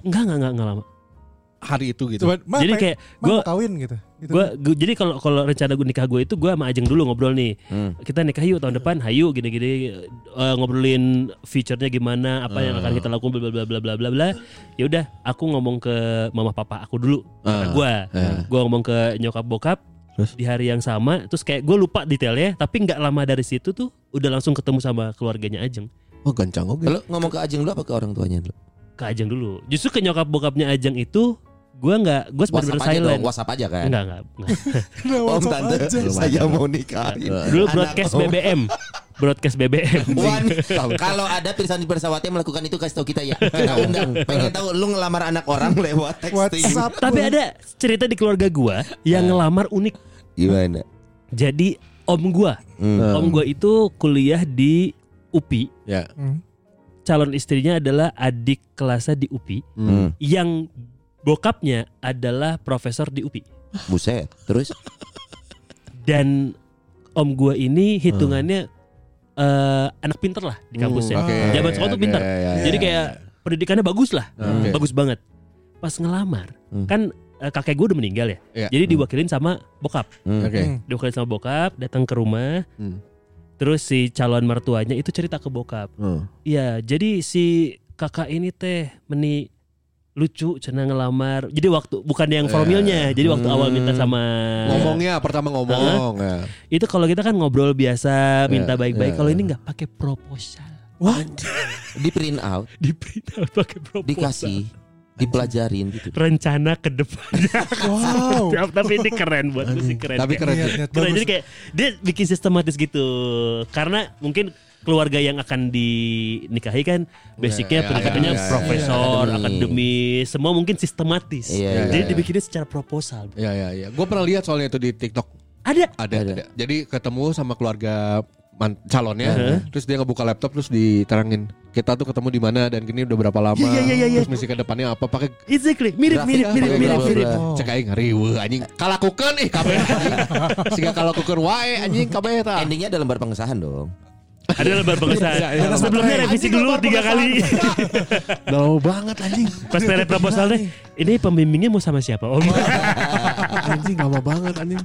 S1: Enggak, enggak, enggak, enggak lama.
S2: hari itu gitu.
S6: Coba, Ma,
S1: Jadi kayak gue
S6: mau kawin gitu. Gitu.
S1: Gua, gua- jadi kalau kalau rencana gue nikah gue itu gue sama Ajeng dulu ngobrol nih.
S4: Hmm.
S1: Kita nikah yuk tahun depan, hayu gini-gini eh, ngobrolin feature-nya gimana, apa yang akan kita lakukan bla bla bla bla bla bla. Ya udah, aku ngomong ke mama papa aku dulu.
S2: Ah,
S1: gue, gue ngomong ke nyokap bokap.
S2: Terus?
S1: Di hari yang sama, terus kayak gue lupa detailnya, tapi nggak lama dari situ tuh udah langsung ketemu sama keluarganya Ajeng.
S2: Oh gancang oke.
S4: Kalau ngomong ke Ajeng dulu apa ke orang tuanya dulu?
S1: Ke Ajeng dulu. Justru ke nyokap bokapnya Ajeng itu gue nggak, gue benar-benar
S4: aja dong,
S1: silent.
S4: WhatsApp aja kan.
S1: Enggak, enggak, enggak. [LAUGHS]
S6: Nah,
S4: Om
S6: WhatsApp
S4: tante,
S6: aja.
S4: saya mau nikahin.
S1: Dulu broadcast. BBM. Broadcast BBM. [LAUGHS]
S4: Kalau ada Pirsan Persawati yang melakukan itu kasih tahu kita ya. [LAUGHS] Kita undang. Pengen tahu lu ngelamar anak orang lewat texting.
S6: WhatsApp.
S1: Tapi ada cerita di keluarga gua yang ngelamar unik.
S4: Gimana?
S1: Jadi om gua,
S4: Hmm.
S1: om gua itu kuliah di UPI.
S2: Ya.
S6: Hmm.
S1: Calon istrinya adalah adik kelasnya di UPI
S4: Hmm.
S1: yang bokapnya adalah profesor di UPI.
S4: Buset. Terus
S1: Dan om gua ini hitungannya eh, anak pinter lah di kampusnya.
S2: Hmm, oke.
S1: Zaman sekolah tuh
S2: Oke,
S1: pinter.
S2: ya, ya,
S1: Jadi
S2: ya.
S1: kayak pendidikannya bagus lah.
S2: Oke.
S1: Bagus banget. Pas ngelamar,
S4: Hmm.
S1: kan eh, kakek gue udah meninggal ya.
S2: Iya.
S1: Jadi diwakilin sama bokap.
S4: Hmm.
S2: Oke.
S6: Hmm.
S1: diwakilin sama bokap datang ke rumah
S2: Hmm.
S1: terus si calon mertuanya itu cerita ke bokap
S2: Hmm.
S1: iya jadi si kakak ini teh meni lucu cina ngelamar. Jadi waktu bukan yang formalnya jadi waktu awal minta sama
S2: Ngomongnya pertama ngomong ya.
S1: itu kalau kita kan ngobrol biasa minta
S2: Iya,
S1: baik-baik.
S2: iya.
S1: kalau ini nggak pakai proposal.
S4: Di print out, [LAUGHS]
S1: di print out pakai proposal.
S4: Dikasih, dipelajarin gitu.
S1: rencana ke depannya. [LAUGHS]
S6: Wow.
S1: tapi ini keren buat gue sih keren
S2: Tapi
S1: Kayak-
S2: keren.
S6: Niat
S1: Keren,
S6: bagus.
S1: jadi kayak dia bikin sistematis gitu. Karena mungkin keluarga yang akan dinikahi kan basicnya
S2: ya,
S1: pendidikannya
S2: ya, ya, ya.
S1: profesor
S4: Akademi.
S1: akademis semua mungkin sistematis
S4: Iya,
S2: iya,
S1: jadi
S2: iya.
S1: dibikinnya secara proposal
S2: Ya ya ya. Gue pernah lihat soalnya itu di TikTok.
S1: ada
S2: Ada,
S4: Ada.
S2: ada. Jadi ketemu sama keluarga man- calonnya,
S1: Uh-huh.
S2: terus dia ngebuka laptop terus diterangin kita tuh ketemu di mana dan gini udah berapa lama,
S1: Iya, iya, iya, iya.
S2: terus misi ke depannya apa pakai
S1: exactly mirip mirip mirip
S4: pakai
S1: mirip mirip
S6: Oh.
S2: cek aing riweuh anjing kalakukeun ih kabeh anjing. [LAUGHS] Siga kalakukeun wae anjing kabeh eta.
S4: Endingnya ada lembar pengesahan dong.
S1: Ada lebar pengesahan
S2: iya.
S1: sebelumnya revisi
S6: Anjing,
S1: dulu tiga kali
S2: Jauh banget anjing.
S1: pas proposal deh ini pembimbingnya mau sama siapa om
S2: anjing lama banget anjing.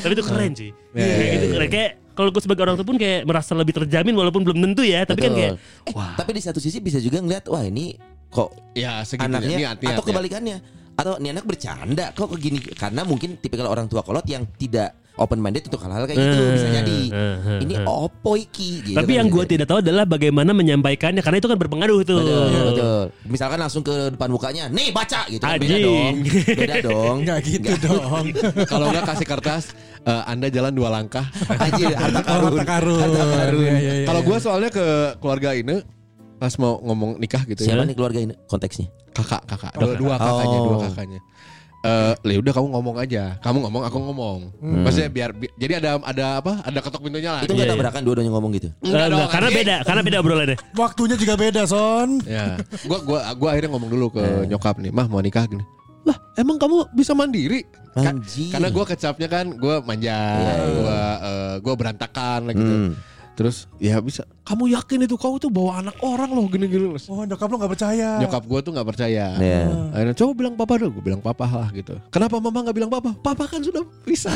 S1: tapi itu keren sih
S2: Iya,
S1: Kayak
S2: iya,
S1: gitu
S2: iya.
S1: keren kayak kalau gue sebagai orang tua pun kayak merasa lebih terjamin walaupun belum tentu ya. Tapi kan
S4: Betul.
S1: kayak
S4: Eh, tapi di satu sisi bisa juga ngeliat wah ini kok
S2: Ya
S4: anaknya
S2: niat, niat,
S4: atau
S2: niat.
S4: kebalikannya atau ini anak bercanda kok begini karena mungkin tipikal orang tua kolot yang tidak open minded untuk hal-hal kayak gitu
S1: Eh,
S4: bisa jadi
S1: eh, eh,
S4: ini
S1: eh.
S4: opo iki gitu
S1: tapi
S4: kan,
S1: yang gue tidak tahu adalah bagaimana menyampaikannya karena itu kan berpengaruh tuh.
S4: Betul, betul. Misalkan langsung ke depan mukanya, nih baca gitu. kan. Beda dong. Beda [LAUGHS] dong.
S6: Enggak gitu dong. [LAUGHS]
S2: Kalau nggak kasih kertas, eh, Anda jalan dua langkah.
S4: Anjir, harta
S6: Oh,
S4: karun.
S6: harta karun. Iya, iya, iya.
S2: Kalau gue soalnya ke keluarga ini pas mau ngomong nikah gitu
S4: Siapa
S2: ya.
S4: nih keluarga ini konteksnya?
S2: Kakak, kakak. Dua, dua kakaknya,
S4: Oh.
S2: dua kakaknya. Eh, ya udah kamu ngomong aja. Kamu ngomong, aku ngomong. Maksudnya biar, bi- jadi ada ada apa? Ada ketok pintunya lah.
S4: Itu nggak
S1: iya.
S4: tabrakan dua-duanya ngomong gitu.
S1: Eh, enggak, karena
S2: anjing.
S1: beda, karena beda obrolannya.
S6: Waktunya juga beda, Son.
S2: Ya, gua gua gua akhirnya ngomong dulu ke nyokap nih, mah mau nikah gini. Lah, emang kamu bisa mandiri? Ka-
S4: Anjir.
S2: karena gua kecapnya kan, gua manja, gua eh, gua berantakan lah gitu.
S4: Hmm.
S2: Terus ya bisa. Kamu yakin itu kamu tuh bawa anak orang loh gini-gini.
S6: Oh, nyokap lo gak percaya.
S2: Nyokap gua tuh nggak percaya.
S4: Iya.
S2: Akhirnya coba bilang papa dong, gue bilang papa lah gitu. Kenapa mama nggak bilang papa? Papa kan sudah bisa.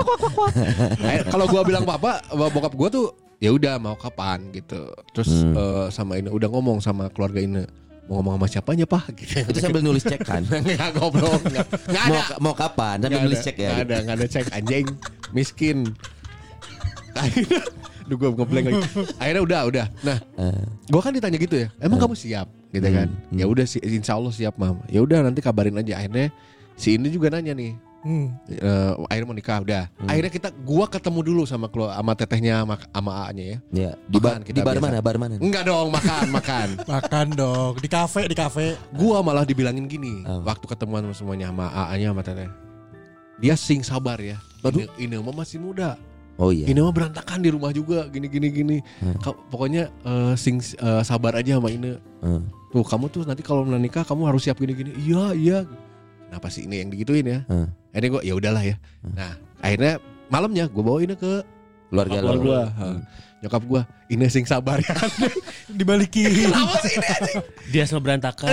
S2: [LAUGHS] Kalau gua bilang papa, bokap gua tuh ya udah mau kapan gitu. Terus
S4: Hmm.
S2: eh, sama ini udah ngomong sama keluarga ini mau ngomong sama siapanya pak gitu.
S4: Itu sambil nulis cek kan. [LAUGHS]
S2: Nggak goblok, nggak nggak
S4: mau,
S2: ada.
S4: mau kapan? Sambil nulis
S2: ada,
S4: cek ya.
S2: Nggak ada, nggak ada cek anjing, miskin. Akhirnya, [LAUGHS] Duh gue ngeblank lagi. [LAUGHS] Akhirnya udah, udah. Nah,
S4: Eh,
S2: gua kan ditanya gitu ya. Emang kamu siap? Gitu kan?
S4: Hmm.
S2: Ya udah, si- insya Allah siap mam. Ya udah nanti kabarin aja. Akhirnya si ini juga nanya nih.
S6: Hmm.
S2: eh, akhirnya mau nikah udah. Akhirnya kita gua ketemu dulu sama kelu- sama tetehnya sama, sama A-nya ya.
S4: ya. Di bar,
S2: kita
S4: di bar
S2: biasa.
S4: mana? Bar mana?
S2: Enggak dong, makan, makan. [LAUGHS]
S6: Makan dong. Di kafe, di kafe.
S2: Gua malah dibilangin gini,
S4: Apa?
S2: waktu ketemuan semuanya sama A-nya sama teteh. Dia sing sabar ya. Ini, ini mah masih muda.
S4: Oh iya.
S2: Ini mah berantakan di rumah juga, gini gini gini.
S4: Hmm.
S2: Ka- Pokoknya eh, sing eh, sabar aja sama ini.
S4: Hmm.
S2: Tuh kamu tuh nanti kalau menikah kamu harus siap gini gini. Iya iya. Kenapa sih ini yang digituin ya?
S4: Hmm.
S2: Akhirnya gue ya udahlah ya. Nah akhirnya malamnya gue bawa ini ke
S4: Keluarga
S2: keluarga gue. Nyokap gue ini sing sabar ya. [LAUGHS]
S6: Dibalikin. [LAUGHS]
S1: Dia semua berantakan.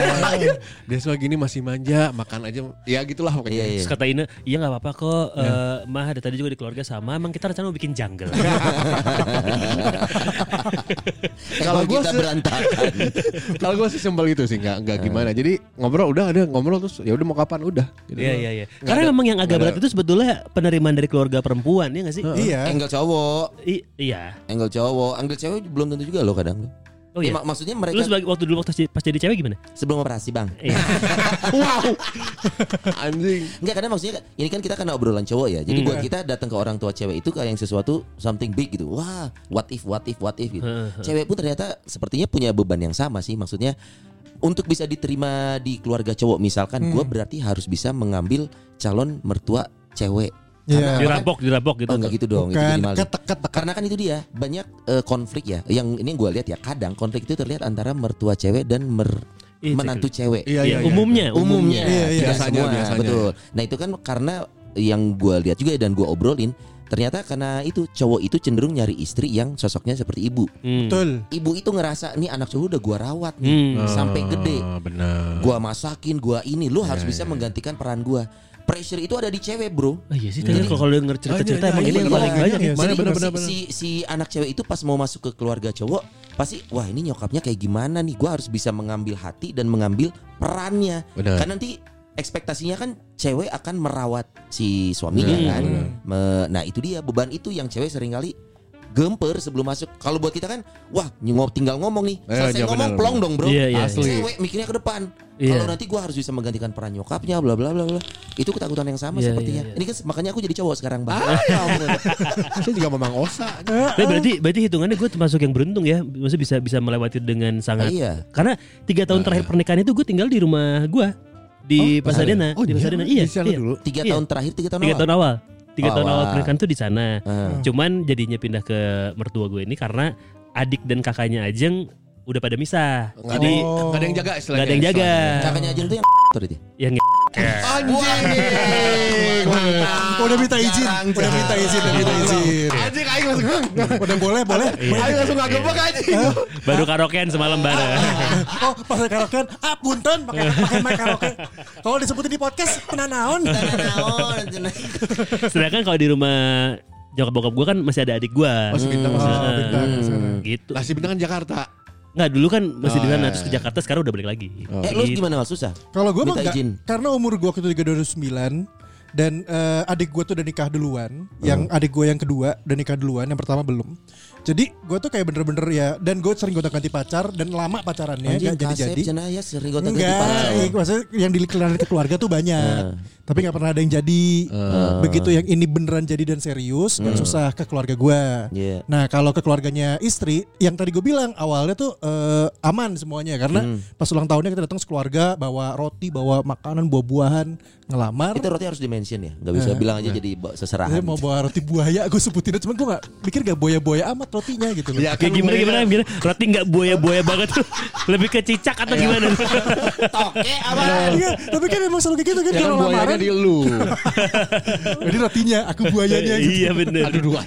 S2: Dia semua gini masih manja, makan aja. Ya gitulah
S4: Iya,
S2: pokoknya.
S4: iya.
S1: Terus kata Ine, iya nggak apa-apa kok. eh, Mah ada tadi juga di keluarga sama. Emang kita rencana mau bikin jungle. [LAUGHS]
S2: Kalau
S4: kita
S2: se-
S4: berantakan.
S2: Kalau gue sih simpel itu sih, nggak nggak gimana. Jadi ngobrol udah ada ngobrol terus ya udah mau kapan udah. Gitu.
S1: Iya iya iya. Karena
S2: ada-
S1: memang yang agak berat
S2: ada-
S1: itu sebetulnya penerimaan dari keluarga perempuan ya nggak sih?
S6: Iya.
S4: Angle cowok,
S1: I- iya.
S4: angle cowok, angle cewek belum tentu juga loh kadang.
S1: Oh
S4: Ya,
S1: iya.
S4: mak- maksudnya
S1: Lu
S4: mereka
S1: sebagai waktu dulu waktu pas jadi cewek gimana?
S4: sebelum operasi bang.
S1: Iya. [LAUGHS]
S2: wow, anjing.
S4: Enggak karena maksudnya ini kan kita karena obrolan cowok ya. Jadi buat kita datang ke orang tua cewek itu kayak yang sesuatu something big gitu. Wah, what if what if what if gitu. cewek pun ternyata sepertinya punya beban yang sama sih. Maksudnya untuk bisa diterima di keluarga cowok misalkan gua berarti harus bisa mengambil calon mertua cewek.
S6: Iya.
S1: Dirampok, dirampok gitu.
S4: Oh enggak gitu dong, itu
S6: Bukan
S4: jadi maling.
S6: ketek-ketek.
S4: Karena kan itu dia banyak eh, konflik ya. Yang ini gue lihat ya kadang konflik itu terlihat antara mertua cewek dan mer-
S1: Iya,
S4: menantu cewek.
S2: Iya,
S1: Iya,
S2: iya, iya.
S1: umumnya,
S4: umumnya
S6: Iya, iya.
S4: tidak
S2: Biasanya,
S4: semua
S2: biasanya.
S4: betul nah itu kan karena yang gue lihat juga dan gue obrolin ternyata karena itu cowok itu cenderung nyari istri yang sosoknya seperti ibu
S1: Hmm.
S6: Betul.
S4: ibu itu ngerasa nih anak cowok udah gue rawat nih
S1: Hmm.
S4: sampai gede
S2: Ah, benar.
S4: gue masakin gue ini lu harus bisa menggantikan peran gue pressure itu ada di cewek bro
S1: Oh iya sih, tadi kalau kalau denger cerita-cerita
S6: Iya,
S1: emang
S6: iya,
S1: ini yang
S6: iya,
S1: paling
S6: iya,
S1: banyak
S6: iya.
S1: ya.
S2: Mana,
S4: Jadi
S2: benar,
S4: si, si si anak cewek itu pas mau masuk ke keluarga cowok pasti wah ini nyokapnya kayak gimana nih gue harus bisa mengambil hati dan mengambil perannya
S2: Benar.
S4: kan nanti ekspektasinya kan cewek akan merawat si suaminya
S1: Hmm.
S4: kan Me- nah itu dia beban itu yang cewek sering kali gemper sebelum masuk kalau buat kita kan wah nyengop tinggal ngomong nih
S2: Eh,
S4: selesai
S2: iya,
S4: ngomong
S2: benar,
S4: plong dong bro
S1: Iya, iya,
S2: Asli.
S4: cewek mikirnya ke depan
S1: Iya.
S4: kalau nanti gua harus bisa menggantikan peran nyokapnya bla bla bla bla itu ketakutan yang sama
S1: Iya,
S4: sepertinya
S1: iya, iya.
S4: ini kan makanya aku jadi cowok sekarang bang [LAUGHS]
S2: Saya juga memang osa.
S1: Tapi berarti berarti hitungannya gue termasuk yang beruntung ya, maksudnya bisa bisa melewati dengan sangat.
S4: iya
S1: Karena tiga tahun terakhir pernikahan itu gue tinggal di rumah gue di Pasadena,
S2: Oh,
S1: di
S2: iya?
S1: Pasadena. Iya,
S2: Di sana
S1: iya.
S2: dulu?
S4: tiga
S1: Iya.
S4: tahun terakhir tiga tahun
S1: Tiga
S4: awal
S1: tahun awal. Tiga
S4: Oh,
S1: tahun awal pernikahan tuh di sana.
S4: Ah.
S1: Cuman jadinya pindah ke mertua gue ini karena adik dan kakaknya Ajeng udah pada misah.
S2: Ada,
S1: Jadi
S2: nggak ada yang jaga istilahnya.
S1: nggak ada yang jaga.
S4: kakaknya Ajeng tuh yang tadi itu
S1: yang
S2: Anjing.
S6: Udah minta izin. Udah minta izin. Udah minta izin.
S2: Anjing aing langsung.
S6: Udah boleh, boleh.
S2: Aing langsung nggak gebek anjing.
S1: baru karaokean semalam bareng.
S6: Oh, pas karaokean, ah punten pakai pakai mic karaoke. Kalau disebutin di podcast, kena naon.
S1: Sedangkan kalau di rumah nyokap bokap gue kan masih ada adik gue.
S2: Oh, si Bintang masih-
S7: Oh, bintang.
S2: Hmm.
S1: Gitu.
S2: Lah si Bintang kan Jakarta.
S1: Nggak dulu kan masih
S2: Oh,
S1: di sana
S2: iya,
S1: terus ke
S2: iya.
S1: Jakarta sekarang udah balik lagi.
S4: Eh lu
S1: Gitu.
S4: gimana Mal? Susah?
S3: Kalau gue mah enggak,
S4: izin.
S3: karena umur gue waktu itu juga 2009 dan eh, adik gue tuh udah nikah duluan, yang adik gue yang kedua udah nikah duluan, yang pertama belum. Jadi gue tuh kayak bener-bener ya, dan gue sering gonta-ganti pacar dan lama pacarannya
S4: Anjing
S3: gak jadi-jadi.
S4: kasep cenah ya sering gonta ganti
S3: Enggak,
S4: pacar.
S3: eh, maksudnya yang di ke keluarga tuh banyak, tapi nggak pernah ada yang jadi. Begitu yang ini beneran jadi dan serius, dan susah ke keluarga gue.
S4: Iya.
S3: Nah kalau ke keluarganya istri, yang tadi gue bilang awalnya tuh eh, aman semuanya karena pas ulang tahunnya kita datang sekeluarga bawa roti, bawa makanan, buah-buahan, ngelamar.
S4: Itu roti harus dimention ya, nggak bisa bilang aja jadi ba-
S3: Saya
S4: seserahan.
S3: mau bawa roti buaya, gue sebutin aja, cuman gue gak mikir gak boya-boya amat rotinya gitu loh.
S2: Ya
S1: Kayak gimana gimana gimana roti nggak buaya-buaya banget tuh lebih ke cicak atau gimana?
S4: Toke apa?
S3: Iya, tapi kan emang selalu kayak gitu kan
S2: Ya kan
S3: kalau
S2: buayanya
S3: lamaran.
S2: di lu. [LAUGHS]
S3: Jadi rotinya, aku buayanya gitu.
S1: Iya bener.
S2: Aduh dua.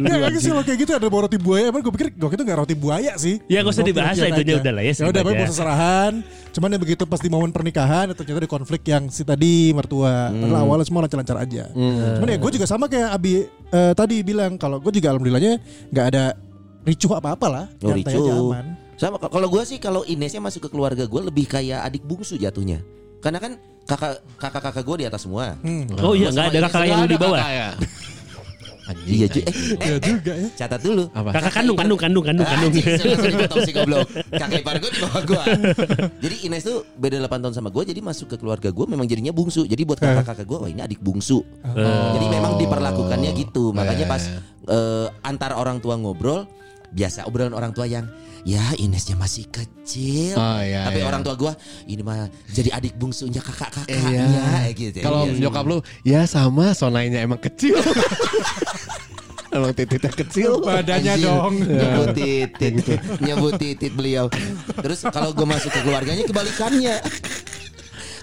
S3: Nggak, nggak sih kayak gitu ada bawa roti buaya, emang gue pikir gue itu gak roti buaya sih.
S1: Ya, nggak usah dibahas lah,
S3: aja.
S1: udah lah ya,
S3: Ya udah,
S1: aja.
S3: pokoknya seserahan. Cuman ya begitu pas di momen pernikahan, ternyata ada konflik yang si tadi mertua.
S1: Hmm.
S3: Padahal awalnya semua lancar-lancar aja. Cuman ya gue juga sama kayak Abi eh, tadi bilang kalau gue juga alhamdulillahnya nggak ada ricuh apa-apa lah.
S4: Oh,
S3: aja
S4: ricuh.
S3: aman.
S4: Sama kalau gue sih kalau Inesnya masuk ke keluarga gue lebih kayak adik bungsu jatuhnya. Karena kan kakak kakak kakak gue di atas semua.
S1: Oh iya nggak ada kakak yang di bawah. [LAUGHS]
S4: Iya cuy. Eh, eh,
S3: Iya
S4: eh,
S3: juga ya.
S4: catat dulu.
S2: Apa?
S1: Kakak kandung kandung kandung kandung kandung.
S4: Anjing, si [LAUGHS] goblok. Kakak ipar gue di bawah gue. Jadi Ines tuh beda 8 tahun sama gue. Jadi masuk ke keluarga gue memang jadinya bungsu. Jadi buat kakak-kakak gue, wah ini adik bungsu. Jadi memang diperlakukannya gitu. Makanya pas eh, antar orang tua ngobrol, biasa obrolan orang tua yang ya Inesnya masih kecil.
S2: Oh, iya,
S4: Tapi
S2: iya.
S4: orang tua gue ini mah jadi adik bungsunya kakak-kakak
S2: Iya.
S4: ya gitu.
S2: Kalau
S4: Iya.
S2: nyokap lu ya sama sonainya emang kecil. [LAUGHS] Emang titiknya kecil.
S3: Badannya
S4: Anjir,
S3: dong.
S4: nyebut titit nyebut titit beliau terus kalau gue masuk ke keluarganya kebalikannya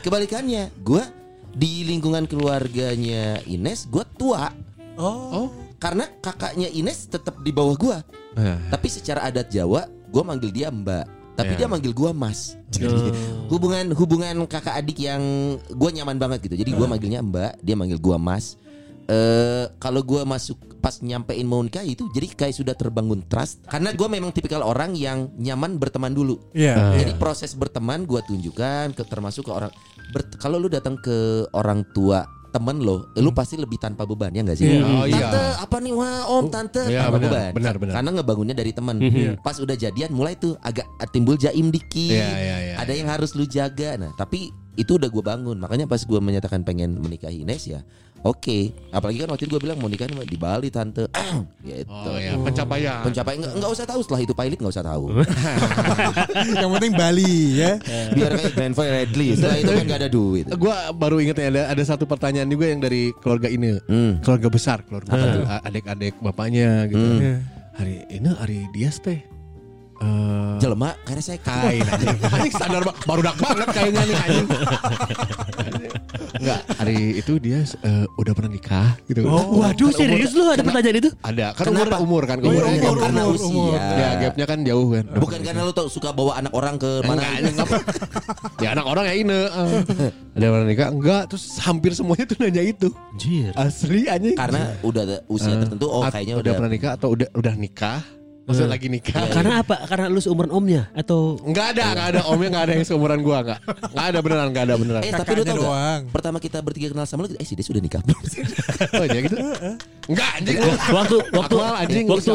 S4: kebalikannya gue di lingkungan keluarganya Ines gue tua
S3: Oh.
S4: karena kakaknya Ines tetap di bawah gue
S2: Nah,
S4: tapi secara adat Jawa gue manggil dia mbak tapi
S2: Ya.
S4: dia manggil gue mas. Jadi hubungan hubungan kakak adik yang gue nyaman banget gitu. Jadi gue manggilnya mbak dia manggil gue mas. Eh kalau gue masuk pas nyampein mau nikah itu jadi kayak sudah terbangun trust. Karena gue memang tipikal orang yang nyaman berteman dulu.
S3: Iya.
S4: jadi proses berteman gue tunjukkan ke termasuk ke orang kalau lu datang ke orang tua temen lo, lu pasti lebih tanpa beban ya nggak sih?
S2: Iya. Oh, iya.
S4: Tante apa nih wah om tante
S2: Iya,
S4: tanpa
S2: benar,
S4: beban.
S2: benar, benar.
S4: Karena ngebangunnya dari teman.
S1: Mhm.
S4: Pas udah jadian mulai tuh agak timbul jaim dikit.
S2: Iya, iya, iya,
S4: Ada yang harus lu jaga. Nah tapi itu udah gue bangun. Makanya pas gue menyatakan pengen menikahi Ines ya, oke. Apalagi kan waktu itu gue bilang mau nikah di Bali tante. [CLEARS THROAT] gitu.
S2: Oh ya, pencapaian.
S4: Pencapaian nggak nggak usah tahu setelah itu pilot nggak usah tahu. [LAUGHS]
S3: Yang penting Bali ya. [LAUGHS]
S4: Biar kayak Glenn Fredly. Setelah itu kan nggak ada duit.
S2: Gua baru inget ya ada ada satu pertanyaan juga yang dari keluarga ini.
S4: Hmm.
S2: Keluarga besar, keluarga besar. adik-adik bapaknya gitu.
S4: Hmm.
S3: Iya.
S2: Hari ini hari Dias teh. Eh
S4: Jelema karena saya
S2: kain anjing. Ba- baru dak banget kayaknya nih anjing. Enggak, hari itu dia eh, udah pernah nikah gitu.
S1: Oh, waduh
S2: Kan umur-
S1: serius lu ada pertanyaan itu?
S2: Ada, kan
S4: Kenapa?
S2: umur umur kan
S3: Oh,
S2: umur,
S3: iya,
S2: umur,
S4: karena
S3: umur,
S4: usia.
S3: umur.
S2: Ya, gapnya kan jauh kan.
S4: Bukan karena lu tau suka bawa anak orang ke mana?
S2: Enggak, apa? ya anak orang ya ini. eh. Ada orang nikah enggak, terus hampir semuanya tuh nanya itu.
S1: Anjir.
S2: Asli anjing.
S4: Karena udah usia
S2: Eh,
S4: tertentu. Oh kayaknya
S2: udah
S4: udah.
S2: pernah nikah atau udah udah nikah? Maksudnya lagi nikah?
S1: Karena apa? Karena lu seumuran omnya atau
S2: Enggak ada, enggak ada omnya enggak ada yang seumuran gua enggak. Enggak ada beneran, enggak ada beneran.
S4: Eh tapi lu tau gak?
S3: doang.
S4: Pertama kita bertiga kenal sama lu, eh si dia sudah nikah belum?
S2: Oh ya gitu. Enggak anjing.
S1: waktu waktu
S2: Akmal, anjing,
S1: waktu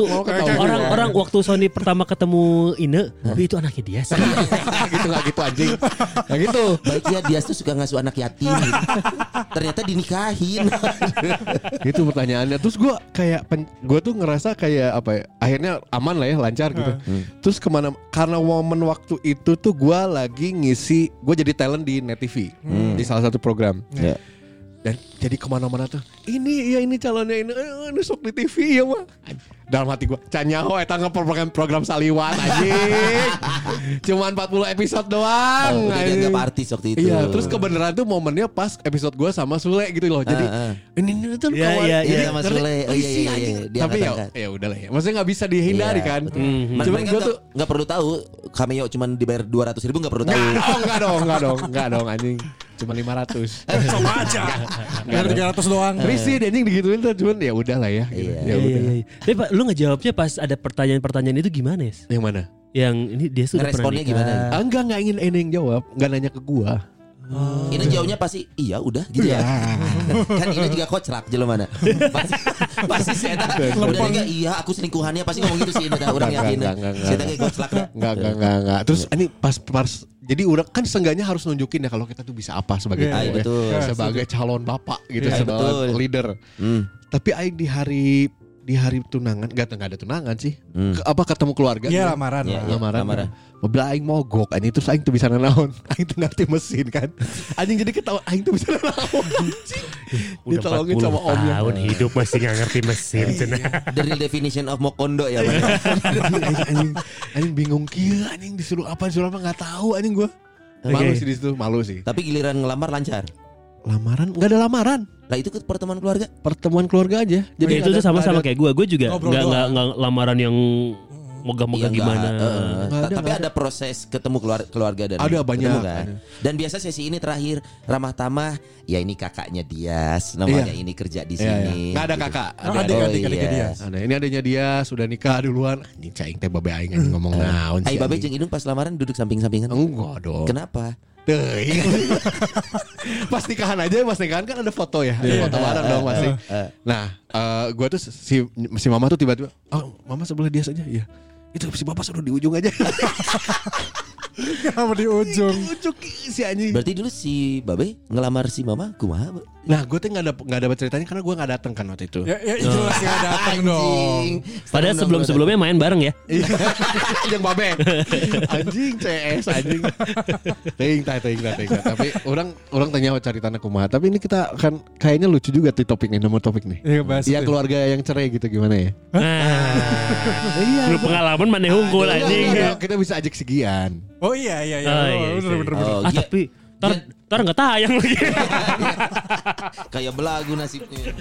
S1: orang-orang waktu Sony pertama ketemu Ine, "Wih, itu anaknya dia. sih." [LAUGHS]
S2: gitu enggak gitu anjing. Enggak gitu.
S4: Baiknya dia tuh suka ngasuh anak yatim. gitu. Ternyata dinikahin. [LAUGHS]
S2: Gitu pertanyaannya. Terus gua kayak pen, gua tuh ngerasa kayak apa ya? Akhirnya aman lah ya, lancar gitu. Terus ke mana? Karena momen waktu itu tuh gua lagi ngisi, gua jadi talent di Net TV di salah satu program.
S4: Ya.
S2: Dan jadi ke mana-mana tuh Ini ya ini calonnya ini eh, Ini sok di TV ya mah Dalam hati gue Canyaho eta program program saliwan anjing [LAUGHS] Cuman 40 episode doang
S4: Oh, dianggap artis waktu itu.
S2: Iya terus kebenaran tuh momennya pas episode gue sama Sule gitu loh Jadi
S4: Ah, ah.
S2: ini, ini tuh
S1: Iya,
S2: kawan
S1: iya,
S4: Iya
S1: iya.
S4: sama? Sule. Oh iya iya iya. Dia
S2: Tapi ya, ya udah lah ya Maksudnya gak bisa dihindari
S4: Iya,
S2: kan.
S1: Mhm.
S4: Man-
S2: Cuman gue
S4: nggak-
S2: tuh
S4: nggak perlu tahu cameo cuman dibayar 200 ribu nggak perlu tahu.
S2: Enggak dong, enggak dong, enggak dong, enggak dong anjing. Cuma 500. [LAUGHS]
S6: Sama aja. Biar 300 doang.
S2: Risih deh anjing digituin tuh cuman ya udah lah ya. gitu.
S4: Iya.
S2: Ya
S1: Iya,
S2: udah.
S1: iya, iya. Tapi Pak, lu ngejawabnya pas ada pertanyaan-pertanyaan itu gimana ya?
S2: Yang mana?
S1: Yang ini dia sudah pernah
S4: Responnya
S1: nikah.
S4: gimana?
S2: Ah, enggak enggak ingin ini yang jawab, enggak nanya ke gua.
S4: Ini jauhnya pasti iya udah gitu ya. [LAUGHS] kan ini juga kocrak jelo mana. pasti pasti saya tak udah enggak iya aku selingkuhannya pasti ngomong gitu sih udah orang yakin. Saya tak kayak kocrak dah.
S2: Enggak enggak enggak enggak. Terus ini pas pas jadi udah kan seenggaknya harus nunjukin ya kalau kita tuh bisa apa sebagai
S6: Iya,
S4: iya,
S2: ya.
S4: betul.
S2: sebagai calon bapak gitu,
S4: Iya,
S2: sebagai
S4: betul.
S2: leader.
S4: Hmm.
S2: Tapi aing di hari di hari tunangan enggak enggak ada tunangan sih.
S4: Hmm.
S2: Ke- apa ketemu keluarga?
S6: Iya
S2: gitu.
S6: lamaran.
S4: Iya,
S6: lah.
S4: iya.
S2: lamaran.
S4: lamaran.
S2: Mobil aing mogok anjing terus aing tuh bisa nanaon. [LAUGHS] Aing tuh ngerti mesin kan. Anjing jadi ketawa aing tuh bisa nanaon. anjing. Ditolongin
S1: 40
S2: sama omnya.
S1: tahun hidup masih gak ngerti mesin cenah. [LAUGHS]
S4: The real definition of mokondo ya. Bang.
S2: anjing, anjing, bingung kia anjing disuruh apa disuruh apa nggak tahu anjing gua. Malu sih di situ, malu sih.
S4: Tapi giliran ngelamar lancar.
S2: Lamaran nggak ada lamaran.
S4: Lah itu ke pertemuan keluarga.
S2: Pertemuan keluarga aja.
S1: Jadi
S2: Jadi
S1: itu
S2: ada-
S1: sama-sama
S2: nggak ada-
S1: kayak gue. Gue juga nggak nggak lamaran yang megah-megah
S4: Iya,
S1: gimana.
S4: enggak, eh,
S2: Nggak
S4: ta-
S2: ada,
S4: tapi
S2: nggak
S4: ada proses ketemu keluarga, keluarga dan
S2: Ada banyak,
S4: ketemu kan.
S2: ada.
S4: Dan biasa sesi ini terakhir ramah tamah. Ya ini kakaknya Dias, namanya
S2: Iya.
S4: ini kerja di
S2: Iya, iya.
S4: sini.
S2: Nggak ada
S4: gitu.
S2: kakak.
S6: Oh,
S2: Ada,
S6: adik,
S4: Oh,
S6: adik, adik,
S4: iya.
S6: dia.
S2: ada. Ini adanya dia sudah nikah duluan. Anjing caing teh babe aing anjing ngomong naon
S4: Hai
S2: sih.
S4: Babe
S2: anjing.
S4: jeung Idung pas lamaran duduk samping-sampingan.
S2: Enggak dong.
S4: Kenapa?
S2: Teuing. [LAUGHS] pas nikahan aja pas nikahan kan ada foto ya ada
S6: Iya.
S2: foto bareng dong pasti. Nah eh gue tuh si si mama tuh tiba-tiba oh mama sebelah dia saja. Iya. Itu si bapak suruh di ujung aja [LAUGHS] [LAUGHS]
S6: Kenapa di ujung?
S2: ujung si anjing
S4: Berarti dulu si Babe ngelamar si Mama kumaha?
S2: Nah gue tuh nggak ada nggak dapat ceritanya karena gue nggak datang kan waktu itu
S6: Ya, ya jelas nggak datang dong.
S1: Padahal sebelum sebelumnya main bareng ya. [LAUGHS]
S2: yang babe anjing CS anjing ting tah ting tah ting tapi orang orang tanya cari tanah kumaha tapi ini kita kan kayaknya lucu juga tuh topik nih nomor topik nih
S6: Iya bahas
S2: Iya keluarga yang cerai gitu gimana ya?
S1: Ah. Lu pengalaman mana
S2: Enggak,
S1: anjing.
S2: Kita bisa ajak segian.
S6: Oh iya iya iya.
S1: Oh,
S6: Oh,
S1: iya,
S6: bener,
S1: iya.
S6: bener, bener.
S4: Oh,
S1: Ah
S4: iya.
S1: tapi tar tar nggak tayang lagi. [LAUGHS]
S4: Kayak belagu nasibnya.